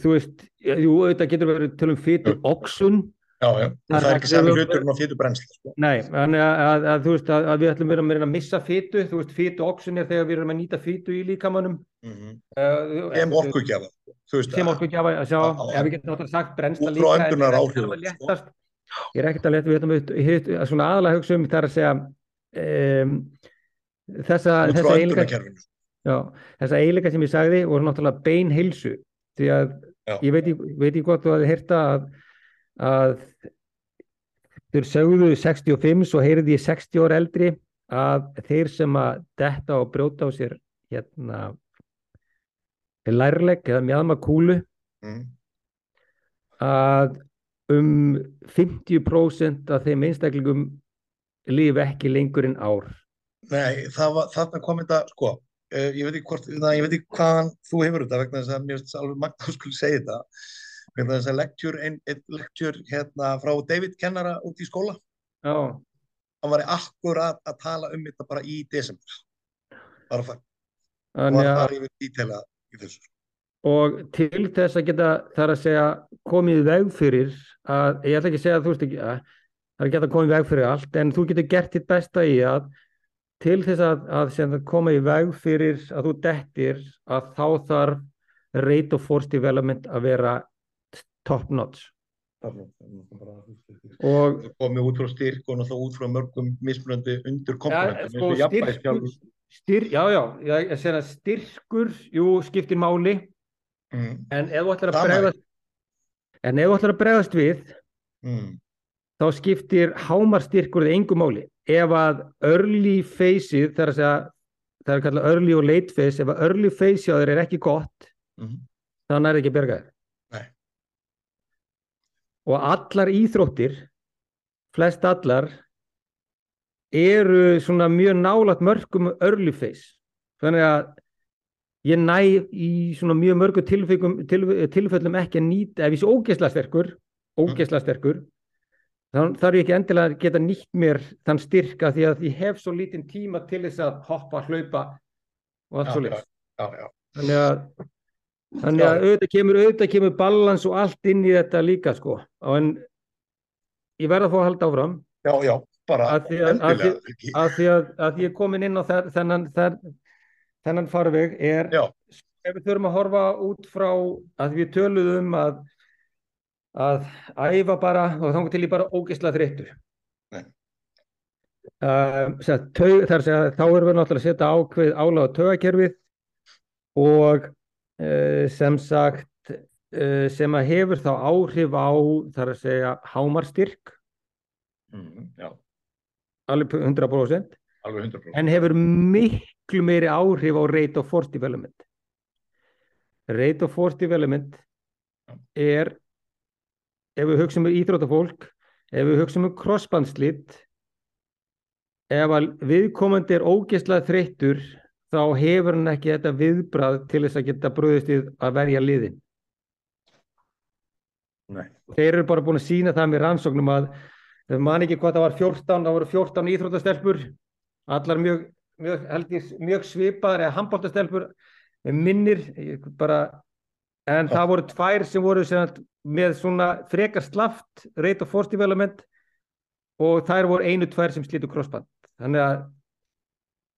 þú veist jú, auðvitað getur verið tölum fytu oxun já, já. Það það er ekki sami við- hluturinn á fytu brennsli sko. Nei, þannig að, að, að þú veist að, að við ætlum að vera að missa fytu, þú veist fytu oxun er þegar við erum að nýta fytu í líkamannum mm uh, sem orkugjafa sem orkugjafa að sjá, Já, já. ef við getum náttúrulega sagt brennsla Út líka en ég er ekki öndunaráhrifum, alveg léttast ég er ekkert að leta, við hitt- að svona aðalega hugsa um þar að segja um, þessa, út þessa eiginleika öndunarkerfinu já, þessa eiginleika sem ég sagði voru náttúrulega bein heilsu því að Já. ég veit, ekki- gott þú hafði heyrta að, að þeir sögðu 65 svo heyrði ég 60 ára eldri að þeir sem að detta og brjóta á sér hérna lærleg eða mjadma kúlu mm. að um 50% af þeim einstaklingum lifi ekki lengur en ár. Nei, var, þarna kom þetta, sko, uh, ég veit ekki hvort, það, ég veit ekki hvaðan þú hefur þetta vegna þess að mér finnst alveg magna að skulle segja þetta, vegna þess að ein lecture hérna frá David kennara út í skóla, já, hann var akkurat að tala um þetta bara í desember, bara og þannig var að þar yfir dítela í þessu. og til þess að geta þar að segja komið veg fyrir að, ég ætla ekki að segja að þú veist ekki að það er koma í veg fyrir allt en þú getur gert þitt besta í að til þess að, að koma í veg fyrir að þú dettir að þá þarf rate of force development að vera top notch og komið út frá styrk og náttúrulega út frá mörgum mismunandi undir komponentum, sko, og styrkur, jafnvægisþjálfun. Styr, já, já, ég, ég segja að styrkur, jú, skiptir máli, Mm, en ef þú ætlar að bregðast, en ef þú ætlar að bregðast við, mm, þá skiptir hámarstyrkur það engu máli. Ef að early phase-ið, það er að segja, það er að kalla early og late phase, ef að early phase hjá þér er ekki gott, mm, þannig er ekki að berga þér. Nei. Og allar íþróttir, flest allar, eru svona mjög nálægt mörgum early phase. Þannig að ég næ í svona mjög mörgum tilfellum, tilfellum ekki að nýta, ef ég sé ógeðslega sterkur, ógeðslega sterkur, þá þarf ég ekki endilega að geta nýtt mér þann styrka því að ég hef svo lítinn tíma til þess að hoppa, hlaupa og allt svo já. Þannig að, þannig að auðvitað kemur, auðvitað kemur balans og allt inn í þetta líka sko. En ég verð að fá að halda áfram Já, já, bara Að því að- að ekki. að því að, að ég komin inn á þær, þennan, þær, þennan farveg er Já. ef við þurfum að horfa út frá að við töluðum að að æfa bara og þá til ég bara ógeðslega þreyttur tau, þar að þá erum við náttúrulega að setja ákveð áláð tögakerfið og uh, sem sagt uh, sem að hefur þá áhrif á þar að segja hámarstyrk Mm, já, alveg 100% alveg 100%. en hefur miklu meiri áhrif á rate of force development rate of force development er ef við hugsaum um íþróttafólk ef við hugsaum um crossbandslitt ef viðkomandi er ógeðslega þreyttur þá hefur hann ekki þetta viðbrað til þess að geta bröðist við að verja liðin Nei. þeir eru bara búin að sína það með rannsóknum að ef man ekki hvað það var 14 það voru 14 íþróttastelpur. Allar mjög, mjög, ég, mjög svipaðar eða handbóltastelpur minnir bara, en það voru tvær sem voru sem með svona frekar slaft rate of force development og þær voru einu tvær sem slítu crossband þannig að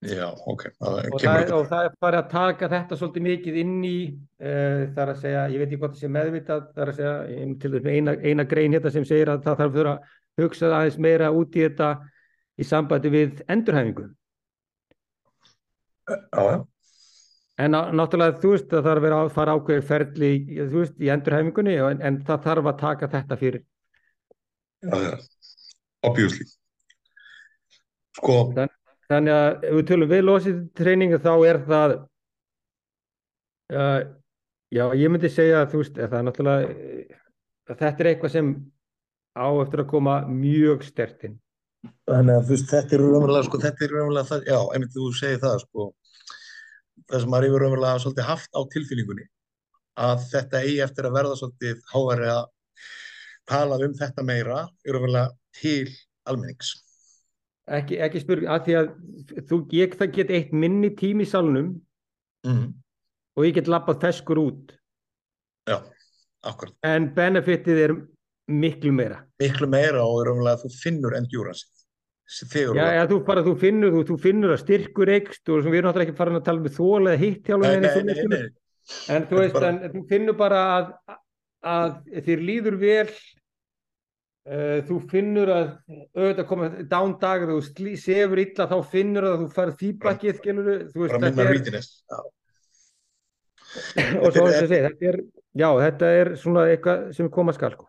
Já, ok. Það og, það, og það er bara að taka þetta svolítið mikið inn í uh, þar að segja, ég veit ekki hvort það sé meðvitað þar að segja, til þess með eina, eina grein hérna sem segir að það þarf að hugsa aðeins meira út í þetta í sambandi við endurhæfingu Já, já. En náttúrulega þú veist að það þarf að vera að fara ákveður ferli veist í endurhæfingunni en, en það þarf að taka þetta fyrir Já, já. Obviously. Sko, Þann, Þannig að ef við tölum velocity treyningu þá er það uh, já ég myndi segja að þú veist að það er náttúrulega að þetta er eitthvað sem á eftir að koma mjög stertinn. Þannig að þú veist þetta er raunverulega sko þetta er raunverulega það, já einmitt þú segir það sko það sem maður hefur raunverulega svolítið haft á tilfinningunni að þetta eigi eftir að verða svolítið háværi að tala um þetta meira raunverulega til almennings. Ekki, ekki spurning, að því að þú ég, það get eitt minni tím í salunum Mm. og ég get lappað feskur út Já, akkurat. en benefitið er miklu meira. Miklu meira og raunverulega þú finnur endurance Já, ja, þú, bara, þú, finnur, þú, þú finnur að styrkur eikst og við erum náttúrulega ekki farin að tala um þóla eða hitt en þú veist, Bara- en þú finnur bara að, að þér líður vel uh, þú finnur að auðvitað koma dán dag þú slí, sefur illa þá finnur að þú farið veist, bara minna þetta er. Já. og svo og segir, þetta er já, þetta er svona eitthvað sem koma skal sko.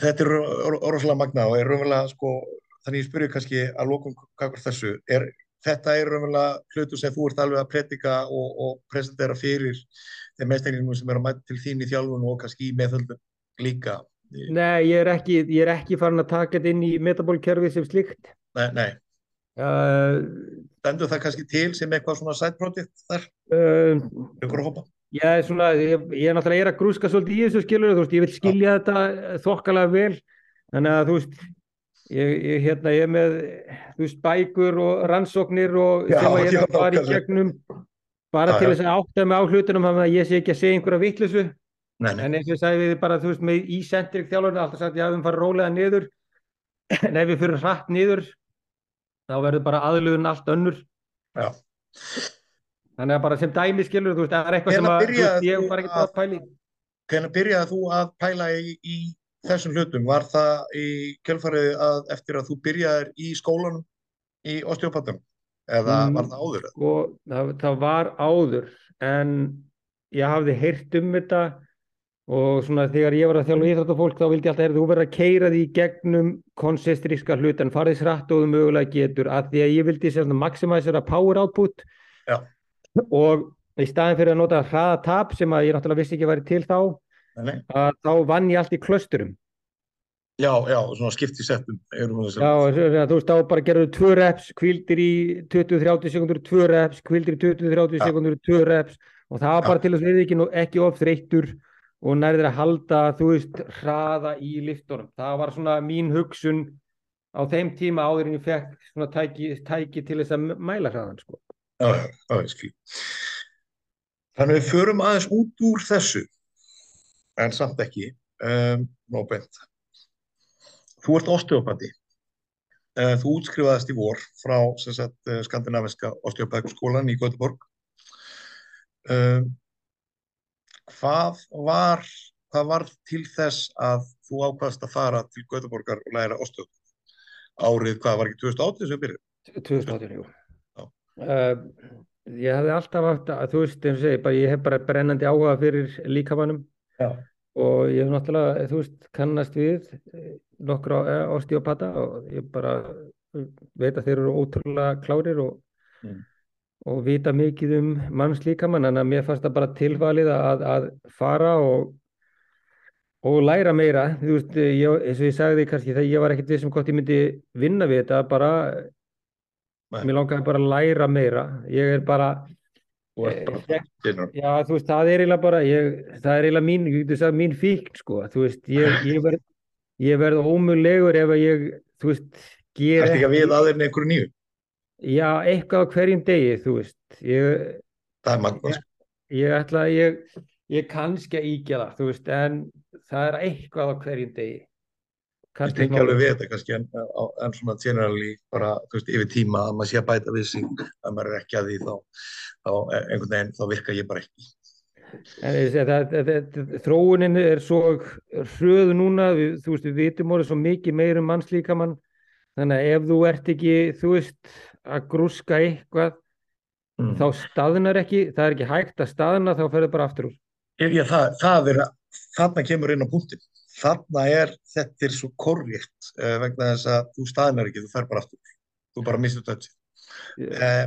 Þetta er rosalega magna og er raunverulega sko, þannig ég spyrja kannski að lokum hvað þessu, er, þetta er raunverulega hlutu sem þú ert alveg að predika og, og presentera fyrir þeim meðstækningum sem eru að mæta til þín í þjálfun og kannski í meðhöldum líka. Nei, ég er ekki, ég er ekki farin að taka þetta inn í metabólkerfi sem slíkt Nei, nei, uh, stendur það kannski til sem eitthvað svona side project þar, uh, ykkur að hópa? Er svona, ég, ég er náttúrulega er að grúska svolítið í þessu skilur, þú veist, ég vil skilja þetta eh, þokkalega vel, þannig að þú veist, ég, ég, hérna, ég er með, þú veist, bækur og rannsóknir og Já, sem að ég já, er að fara í gegnum, bara Já, til já. þess að átta mig á hlutunum, þannig að ég sé ekki að segja einhverja nei, en eins og ég sagði við bara, þú veist, með í sentrik þjálfurinn, alltaf sagt, já, við fara rólega niður, en ef við fyrir hratt niður, þá verður bara aðlugun allt önnur, já. Þannig að bara sem dæmi skilur, þú veist, það er eitthvað sem að, veist, ég var ekki að- pæli. Hvernig byrjaði þú að pæla í, í þessum hlutum? Var það í kjölfarið að eftir að þú byrjaðir í skólanum í osteopatum? Eða Mm. var það áður? Sko, það, það var áður en ég hafði heyrt um þetta og svona þegar ég var að þjálfa íþróttafólk þá vildi ég alltaf að þú verður að keira því gegnum konsistríska hlut en farið srætt og þú mögulega getur að því að ég vildi maximisera power output Já. Og í staðin fyrir að nota hraða tap sem að ég náttúrulega vissi ekki að væri til þá Nei, að þá vann ég allt í klösturum Já, já, svona skipt í settum. erum við að segja. Já, þú veist, þá bara gerður tvö reps, kvildir í 20-30 sekundur, tvö reps, kvildir í 20-30 Já. sekundur, tvö reps og það var bara til þess að við ekki, ekki of þreyttur og nærðir að halda, þú veist, hraða í liftunum. Það var svona mín hugsun á þeim tíma áður en ég fekk svona tæki, tæki til þess að mæla hraðan, sko. Já, já, ég skil. Þannig við förum aðeins út úr þessu, en samt ekki, um, no bent. Þú ert osteopati. Uh, þú útskrifaðist í vor frá sagt, uh, skandinaviska osteopatskólan í Göteborg. Um, hvað var, hvað var til þess að þú ákvaðst að fara til Göteborgar og læra osteopat? Árið, hvað var ekki 2018 sem við byrjuðum? 2018, jú. Uh, ég hefði alltaf haft að, þú veist, eins og segi, bara, ég hef bara brennandi áhuga fyrir líkamannum og ég hef náttúrulega, þú veist, kannast við eh, nokkra eh, osteopata og ég bara veit að þeir eru ótrúlega klárir og, Mm. og vita mikið um manns líkamann, en að mér fannst það bara tilvalið að, að fara og og læra meira. Þú veist, ég, eins og ég sagði kannski þegar ég var ekkert við sem hvort ég myndi vinna við þetta bara, Nei. mér langaði bara að læra meira ég er bara og er bara genuine. Já, þú veist, það er eiginlega bara, ég, það er eiginlega mín, ég getur sagt mín fíkn, sko, þú veist, ég, ég verð, ég verð ómögulegur ef að ég, þú veist, ger Ertu ekki að við aðeins einhverju nýju? já, eitthvað á hverjum degi, þú veist, ég, Það er magnað. sko. ég ætla að ég, ég kannski að ígja það, þú veist, en það er eitthvað á hverjum degi. Ég tengi alveg við þetta kannski en, en svona generally bara, þú veist, yfir tíma að maður sé að bæta við sig að maður er ekki að því þá, þá eh, einhvern veginn, þá virka ég bara ekki. En það, þróunin er svo hröð núna, við, þú veist, við vitum orðið svo mikið meir um mannslíkamann, þannig að ef þú ert ekki, þú veist, að grúska eitthvað, Mm. þá staðnar ekki, það er ekki hægt að staðna, þá ferður bara aftur úr. Ég, það, það er, þarna kemur inn á punktin. Þarna er, þetta er svo korrétt uh, vegna þess að þú staðnar ekki, þú fer bara aftur. Þú bara mistur þetta. Uh,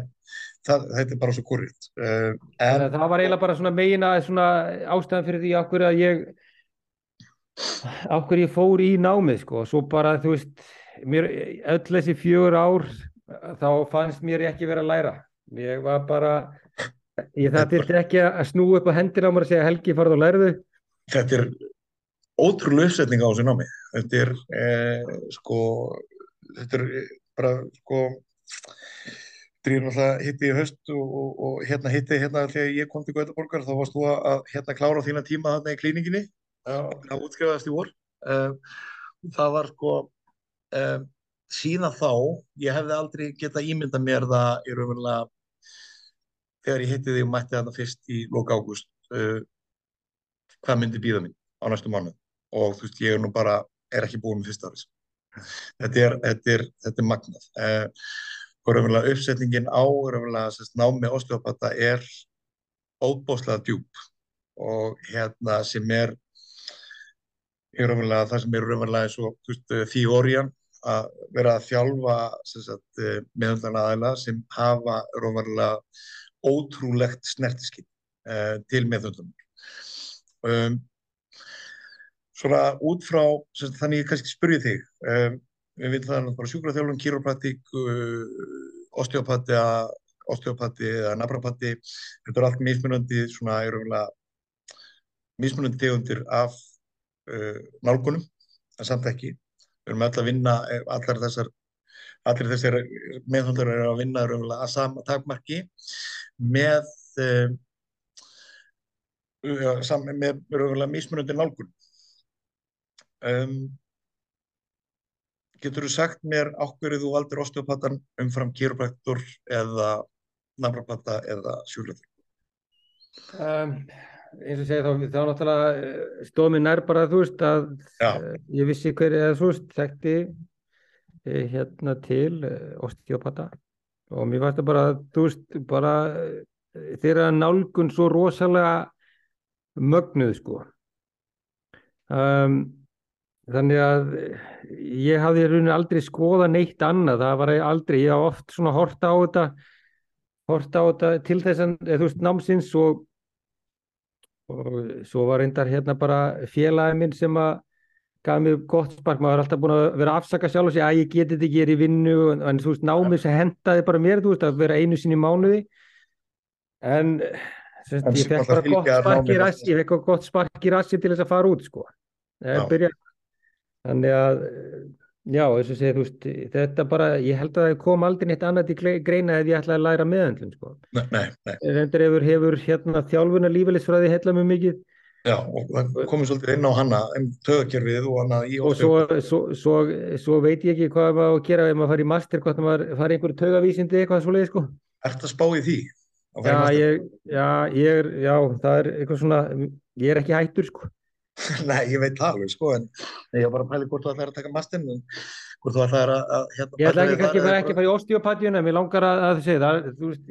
það, þetta er bara svo korrétt. Uh, Þannig en að það var eiginlega bara svona megin að svona ástæðan fyrir því okkur að ég okkur ég fór í námið sko og svo bara þú veist mér, öll þessi fjögur ár þá fannst mér ekki vera að læra ég var bara ég það þurfti ekki að snúa upp á hendina á mér og segja Helgi farðu og lærðu þetta er ótrúlega uppsetning á þessu námi. Þetta er, uh, sko, þetta er eh, bara, sko, er náttúrulega hitti í höst og, og, og hérna hitti hérna þegar ég kom til Gautaborgar þá varst þú að, hérna klára þína tíma þarna í klíninginni það útskrifaðast í vor. Uh, það var sko uh, síðan þá ég hefði aldrei getað ímyndað mér það í raunverulega þegar ég hitti þig og mætti þarna fyrst í loka ágúst uh, hvað myndi býða mín á næstu mánu og þú veist ég er nú bara er ekki búin með fyrsta áris þetta er, þetta er, þetta er magnað. Uh, og raunverulega uppsetningin á raunverulega sérst, námi osteopata er óbóðslega djúb og hérna sem er er raunverulega það sem er raunverulega eins og þú veist, þýórian að vera að þjálfa meðhundlan aðeila sem hafa raunverulega ótrúlegt snertiskinn uh, til meðhundlunar um, svona út frá sagt, þannig ég kannski spurði þig um, við viljum það bara sjúkraþjálfun, kýrópraktík uh, osteopati osteopati eða naprapati þetta er allt mismunandi svona er raunverulega mismunandi tegundir af uh, nálgunum en samt ekki. Við erum öll að vinna allar þessar allir þessar meðhundlar eru að vinna raunverulega að sama takmarki með uh, sam, með raunverulega mismunandi nálgun um, getur þú sagt mér ákverju þú valdir osteopatan umfram kýrópraktor eða naprapata eða sjúklæður um, eins og segja þá, þá náttúrulega stóð mér nær bara þú veist að uh, ég vissi hver eða þú veist þekkti uh, hérna til uh, osteopata og mér varst það bara þú veist bara þeirra nálgun svo rosalega mögnuð sko. Um, þannig að ég hafði í rauninni aldrei skoða neitt annað, það var aldrei ég haf oft svona horta á þetta horta á þetta til þess að þú veist námsins og og svo var reyndar hérna bara félagi minn sem að gaf mér gott spark, maður er alltaf búin að vera afsaka sjálf og segja að ég geti þetta ekki, ég er í vinnu. En, þú veist, námið sem hendaði bara mér þú veist, að vera einu sinni í mánuði. En En ég fekk bara gott spark í rassi ég fekk gott spark í rassi til þess að fara út sko, það byrja þannig að já, þú veist, þetta bara ég held að það kom aldrei neitt annað gre- greina ef ég ætlaði að læra meðöndlun sko reyndar hefur, hefur hérna þjálfuna lífælisfræði heilla mjög mikið já, og komið svolítið inn á hana en töðakerfið og hana í og svo, svo, svo, svo veit ég ekki hvað maður að gera ef maður fari í master, hvort maður fari í einhverju taugavísindi eitthvað svoleiði sko. Ertu að spá í því? Í Já, ég, já, ég er, já, það er eitthvað svona, ég er ekki hættur sko. Nei, ég veit alveg, sko, en ég var bara að pæla hvort þú ætlaðir að taka masterinn, en hvort þú ætlaðir að, að hérna, Ég ætla bæta ekki að fara ekki að fara í osteopatíuna, en mér langar að, að segja það, þú veist,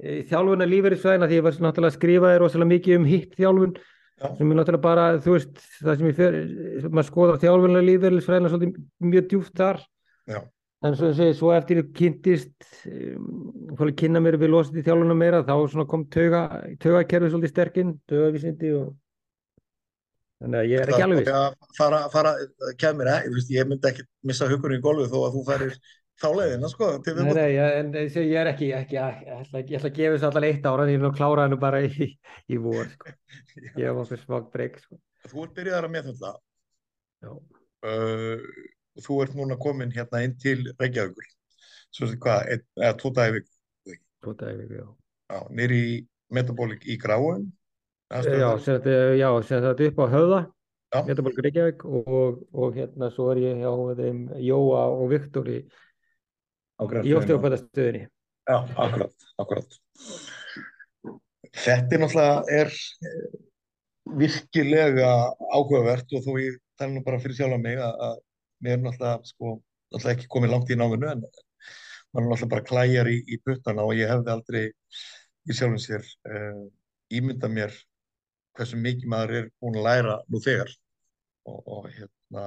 í þjálfuna lífeyrisfræðina, því ég var náttúrulega að skrifa þér rosalega mikið um hitt þjálfun, Já. sem er náttúrulega bara, þú veist, það sem ég fer, maður skoða þjálfuna lífeyrisfræðina svolítið mjög djúpt þar. Já. En svo, segi, svo eftir ég kynntist, um, kynna mér við þannig að ég er ekki alveg viss. að fara, fara, kemur, ég, ég myndi ekki missa hugunni í golfi þó að þú færir þá leiðina sko Nei, nei, ég- en ég ég er ekki, ekki ég ætla, ég ætla að gefa þessu allan eitt ára en ég er nú að klára hennu bara í, í vor sko. gefa okkur smá breyk sko. Þú ert byrjaðar að meðhundla uh, þú ert núna komin hérna inn til Reykjavíkur. Svo sem hvað, eða Tvo daga í viku, já. nýri í Metabolic í Gráin Já, sem þetta, já, sem þetta upp á höfða. Metabolic Reykjavík og, og hérna svo er ég hjá þeim Jóa og Viktor í, osteopætastöðinni Já, akkurat, akkurat. Þetta er náttúrulega er eh, virkilega áhugavert og þó ég tala nú bara fyrir sjálf mig að, mér er náttúrulega sko, náttúrulega ekki komið langt í náminu en maður er náttúrulega bara klæjar í, í puttana og ég hefði aldrei í sjálfum sér uh, ímynda mér hversu mikið maður er búin að læra nú þegar og, og hérna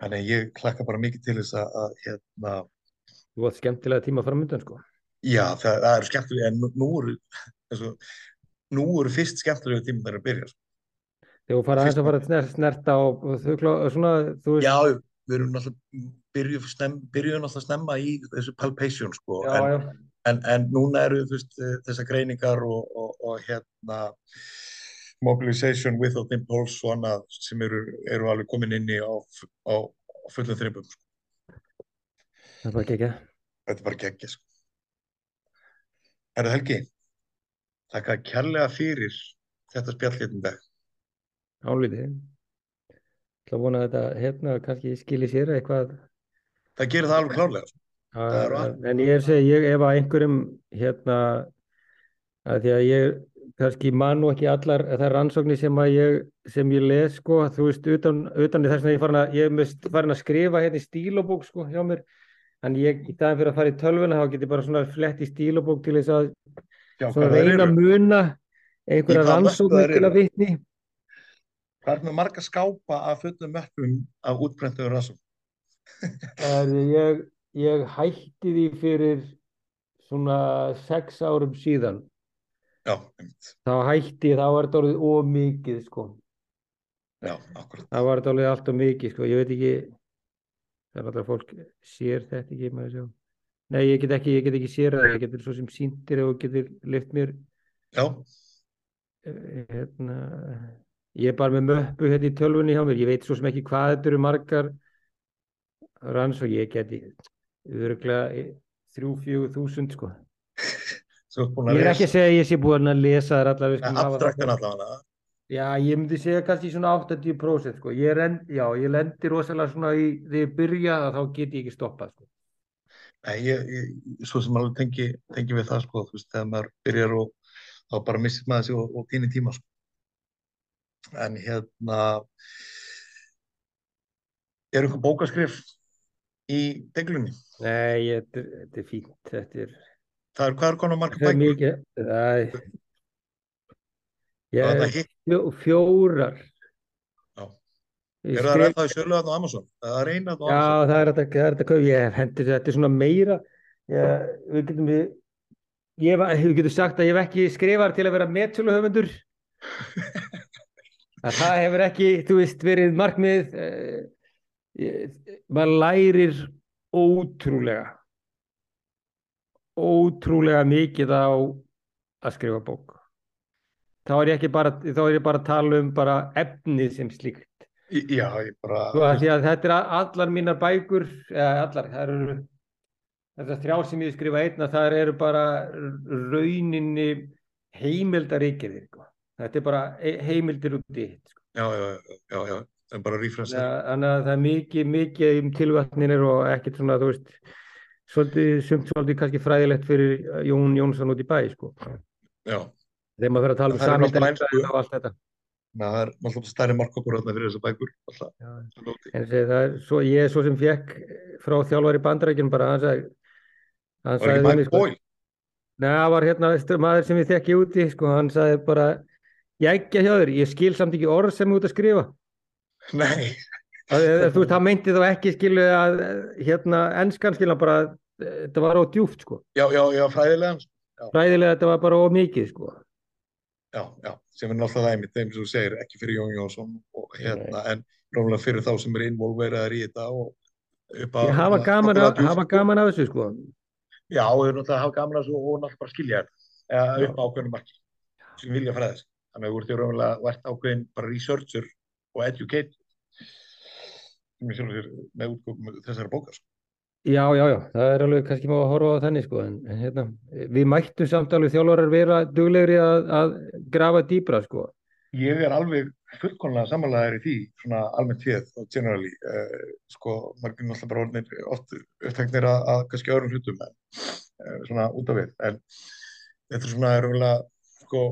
þannig að ég klakka bara mikið til þess að, að hérna Þú átt skemmtilega tíma framöndan sko Já, það, það eru skemmtilega, en nú, nú eru, nú eru fyrst skemmtilega tíma þegar að byrja. sko. Þegar þú fara aðeins að fara að sner- snerta og, og þau klá, svona, þú veist Já, við erum náttúrulega, byrjuðum náttúrulega snemma í þessu palpation, sko, já, en, já, en, en núna eru veist, eh, þessar greiningar og, og, og hérna, mobilization without impulse og annað sem eru, eru alveg komin inn í á, á, á fullum þreipum, sko. það er bara ekki Þetta er bara geggja, sko. Herra Helgi, þakka kærlega fyrir þetta spjall hérna dag. álítið Það vona að þetta hérna kannski skili sér eitthvað Það gerir það alveg klárlega. sko. Það að, en ég er að segja, ég ef að einhverjum hérna að því að ég kannski man nú ekki allar þær rannsóknir sem að ég sem ég les sko, þú veist, utan, utan þess að ég farin að, ég er mest farin að skrifa hérna í stílabók sko hjá mér. En ég, í daginn fyrir að fara í tölvuna þá get ég bara svona flett í stílabók til þess að Já, svona reyna að muna einhverja rannsóknir til að vitni Hvað er með marga skápa af fullum möppum af útbrentuður rassum? Er, ég, ég hætti því fyrir svona sex árum síðan Já, þá hætti þá var þetta orðið of mikið sko. Já, þá var þetta orðið allt of mikið sko. ég veit ekki það er alltaf fólk sér þetta ekki nei, ég get ekki, ég get ekki sér það. Ég getur svo sem sýndir og getur lift mér. Já, eh, hérna ég er bara með möppu hérna í tölvunni hjá mér. Ég veit svo sem ekki hvað þetta eru margar ranns og ég geti öruglega þrjú, fjögur þúsund sko Ég að er ekki að segja að ég sé búin að lesa það abstraktan svona. allavega. Já, ég myndi segja kannski svona 80% sko. Ég rend, já, ég lendi rosalega svona í þegar ég byrja þá get ég ekki stoppað sko. Nei, ég, ég, svo sem alveg tengi, tengi við það, sko, þú veist, þegar maður byrjar og þá bara missir maður sig og, og týnir tíma, sko. En hérna, er einhver bókaskrif í deglunni? Nei, þetta er fínt. Þetta er, Það er, hvað er konar það er bækur? mikið. Það er, Það er það fjó, fjórar. Já. Eru það skrif- ennþá í sölu þarna á Amazon? Það er eina þarna á Já, Amazon? það er þetta, það er þetta. Ég hendi þetta er svona meira. Ég, við getum við, ég, við getum sagt að ég hef ekki skrifar til að vera metsöluhöfundur. að það hefur ekki, þú veist, verið markmið. Eh, maður lærir ótrúlega, ótrúlega mikið á að skrifa bók. Þá er ég ekki bara, þá er ég bara að tala um bara efnið sem slíkt. Já, ég bara, þetta er allar mínar bækur, eða allar, það eru þessar þrjár sem ég skrifa einna, það eru bara rauninni heimildaríkir sko. Þetta er bara he- heimildir út í hitt. Sko. já, já, já, já, það er bara referencer. Þannig að það er mikið, mikið um tilvætninir og ekkert svona, þú veist, svolítið, sumt svolítið kannski fræðilegt fyrir Jón Jónsson út í bæ, sko. Þegar maður fyrir að tala um Það einsku. og allt þetta. Það er náttúrulega stærri markkopur þarna fyrir þessar bækur. En segi, það er svo, ég er svo sem fekk frá þjálfari bandarækjum bara, hann sagði, hann Var ekki Mike sko? Nei, það var hérna maður sem ég þekki úti, sko, hann sagði bara, ég ekki hjá þér, ég skil samt ekki orð sem ég út að skrifa. Nei, Það, þú það meinti þá ekki skilu að, hérna, enskan skilja bara, þetta var á djúft, sko. já, já, já, fræðilegan. Ræðilega þetta var bara á mikið, sko. já, já, sem er náttúrulega það einmitt, þeim sem þú segir, ekki fyrir Jón Jónsson og hérna, en ráðlega fyrir þá sem er involveraðar í þetta og upp að Ég hafa gaman, að, hafa gaman af þessu sko. Já, og þeir náttúrulega hafa gaman af þessu og náttúrulega bara skilja þetta, eða Já. upp á ákveðnum marki sem vilja fræða þessu. Þannig að þú ert í ráðlega, þú ert ákveðin bara researcher og educator með útgóðum þessari bókar. Sko. Já, já, já, það er alveg kannski má að horfa á þannig sko, en, en hérna, við mættum samt alveg þjálfarar vera duglegri að, að grafa dýbra sko. Ég er alveg fullkonlega samanlegaður í því, svona almennt hér og generally, uh, sko, margir náttúrulega bara orðinir oft uppteknir að, að kannski öðrum hlutum en uh, svona út af við, en þetta er svona raunverulega, sko,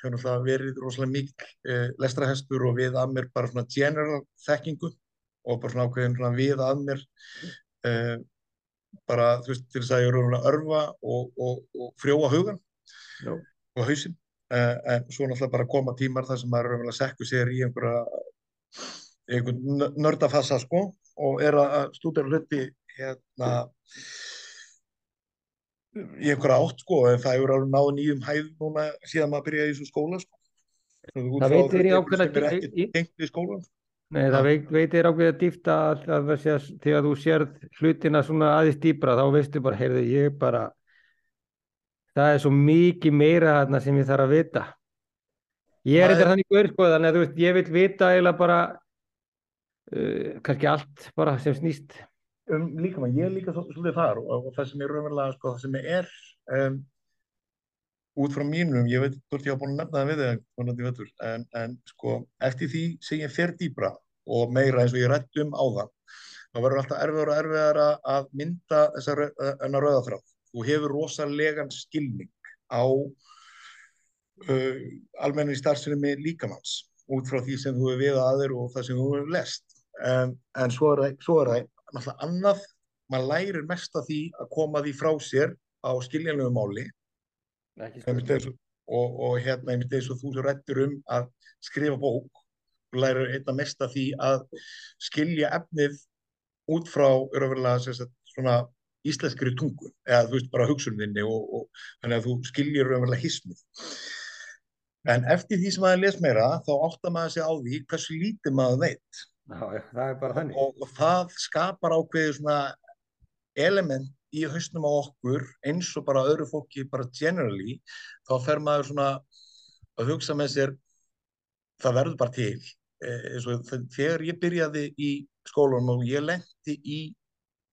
hefur náttúrulega verið rosalega mikil uh, lestrahestur og við að mér bara svona general þekkingu og bara svona ákveðin svona við að mér uh, bara, þú veist, til þess að ég er raunverulega örfa og, og, og frjóa hugan Já. og hausinn. Uh, en svo náttúrulega bara koma tímar þar sem maður raunverulega sekkur sér í einhverja einhvern nördafassa sko og er að stúdera hluti hérna í einhverja átt sko en það hefur alveg náðu nýjum hæð núna síðan maður byrjaði í þessu skóla sko. Það veitir í er ekki tengt við skólan Nei, það veit, veitir dýfta að, að þegar þú sérð hlutina svona aðeins dýbra þá veistu bara, heyrðu, ég bara það er svo mikið meira þarna sem ég þarf að vita. Ég er eitthvað þannig sko þannig að þú veist, ég vil vita eiginlega bara uh, kannski allt bara sem snýst. Um, líka maður, ég er líka svol- svolítið þar og, og það sem er raunverulega sko, það sem er um, út frá mínum, ég veit hvort ég hafa búin að nefna það við þig vonandi í vetur, en, en sko eftir því sem ég fer dýbra og meira eins og ég rætt um áðan þá verður alltaf erfiðar og erfiðar að mynda þessa rau- þennan rauða þráð. Þú hefur rosalegan skilning á uh, almenni starfsemi líkamanns út frá því sem þú hefur við aður og það sem þú hefur lest. Um, en svo er það, það náttúrulega annað, maður lærir mest af því að koma því frá sér á skiljanlegu máli og, og, hérna einmitt eins og þú sem rættir um að skrifa bók og lærir einna mest af því að skilja efnið út frá sagt, svona íslenskri tungu eða þú veist bara hugsuninni og, og þannig að þú skiljir hismið en eftir því sem maður les meira þá áttar maður sig á því hversu lítið maður veit. Já, það og, og það skapar svona element í hausnum á okkur eins og bara öðru fólki bara generally þá fer maður svona að hugsa með sér það verður bara til. Eh, þegar ég byrjaði í skólanum og ég lendi í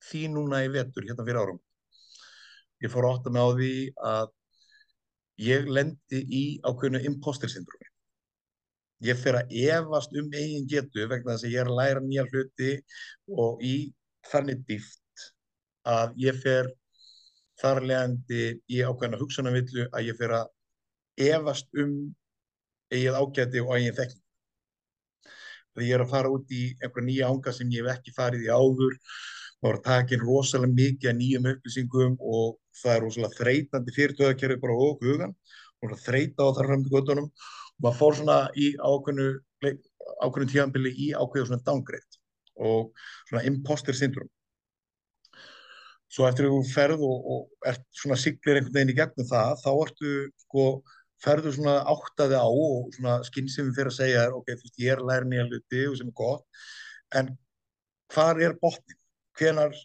því núna í vetur hérna fyrir árum ég fór að átta mig á því að ég lendi í ákveðinu imposter syndromi ég fer að efast um eigin getu vegna þess að ég er að læra nýja hluti og í þannig dýft að ég fer þar leðandi í ákveðna hugsunarvillu að ég fer að efast um eigið ágæti og eigin þekking. Þegar ég er að fara út í einhver nýja ánga sem ég hef ekki farið í áður, þá er að taka inn rosalega mikið af nýjum upplýsingum og það er rosalega þreytandi fyrir töðakerfi bara og hugan, það þreyta á þar fram til göttunum og maður fór svona í ákveðnu, ákveðnu tíðanbili í ákveðu svona downgrade og svona imposter syndrome. Svo eftir að þú ferð og, og ert svona siglir einhvern veginn í gegnum það, þá ertu sko, ferðu svona áttaði á og svona skynsemi fyrir að segja þér, ok, þú veist, ég er að læra nýja hluti og sem er gott, en hvar er botnin? Hvenar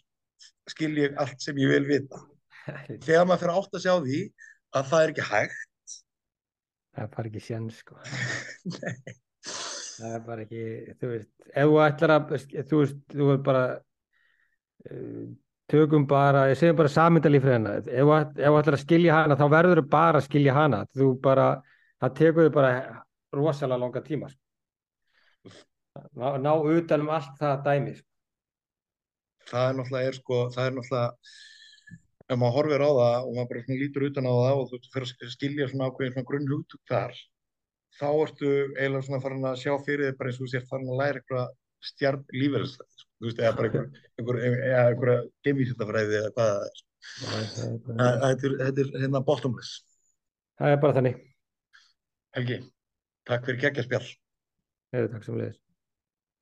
skil ég allt sem ég vil vita? Þegar maður fyrir að átta sig á því að það er ekki hægt, það er bara ekki sjens sko það er bara ekki þú veist, ef þú ætlar að þú veist, þú er bara uh, tökum bara, ég segjum bara samindalífriðina, ef þú ætlar að skilja hana þá verður þú bara að skilja hana þú bara, það tekur þau bara rosalega langa tíma sko. ná, ná utan um allt það dæmi sko. það er náttúrulega, er, sko, það er náttúrulega ef maður horfir á það og maður bara lítur utan á það og þú fyrir að skilja svona ákveðin svona grunn hugtök þar þá ertu eiginlega svona farin að sjá fyrir þig bara eins og þú sér farin að læra eitthvað stjarn lífeyrislega sko. Þú veist, eða bara einhver, einhver, eða einhverja geimvísindafræði eða hvað það er. Þetta er, hérna bottomless. Það er bara þannig. Helgi, takk fyrir geggjaspjall Heyrðu, takk sem leiðis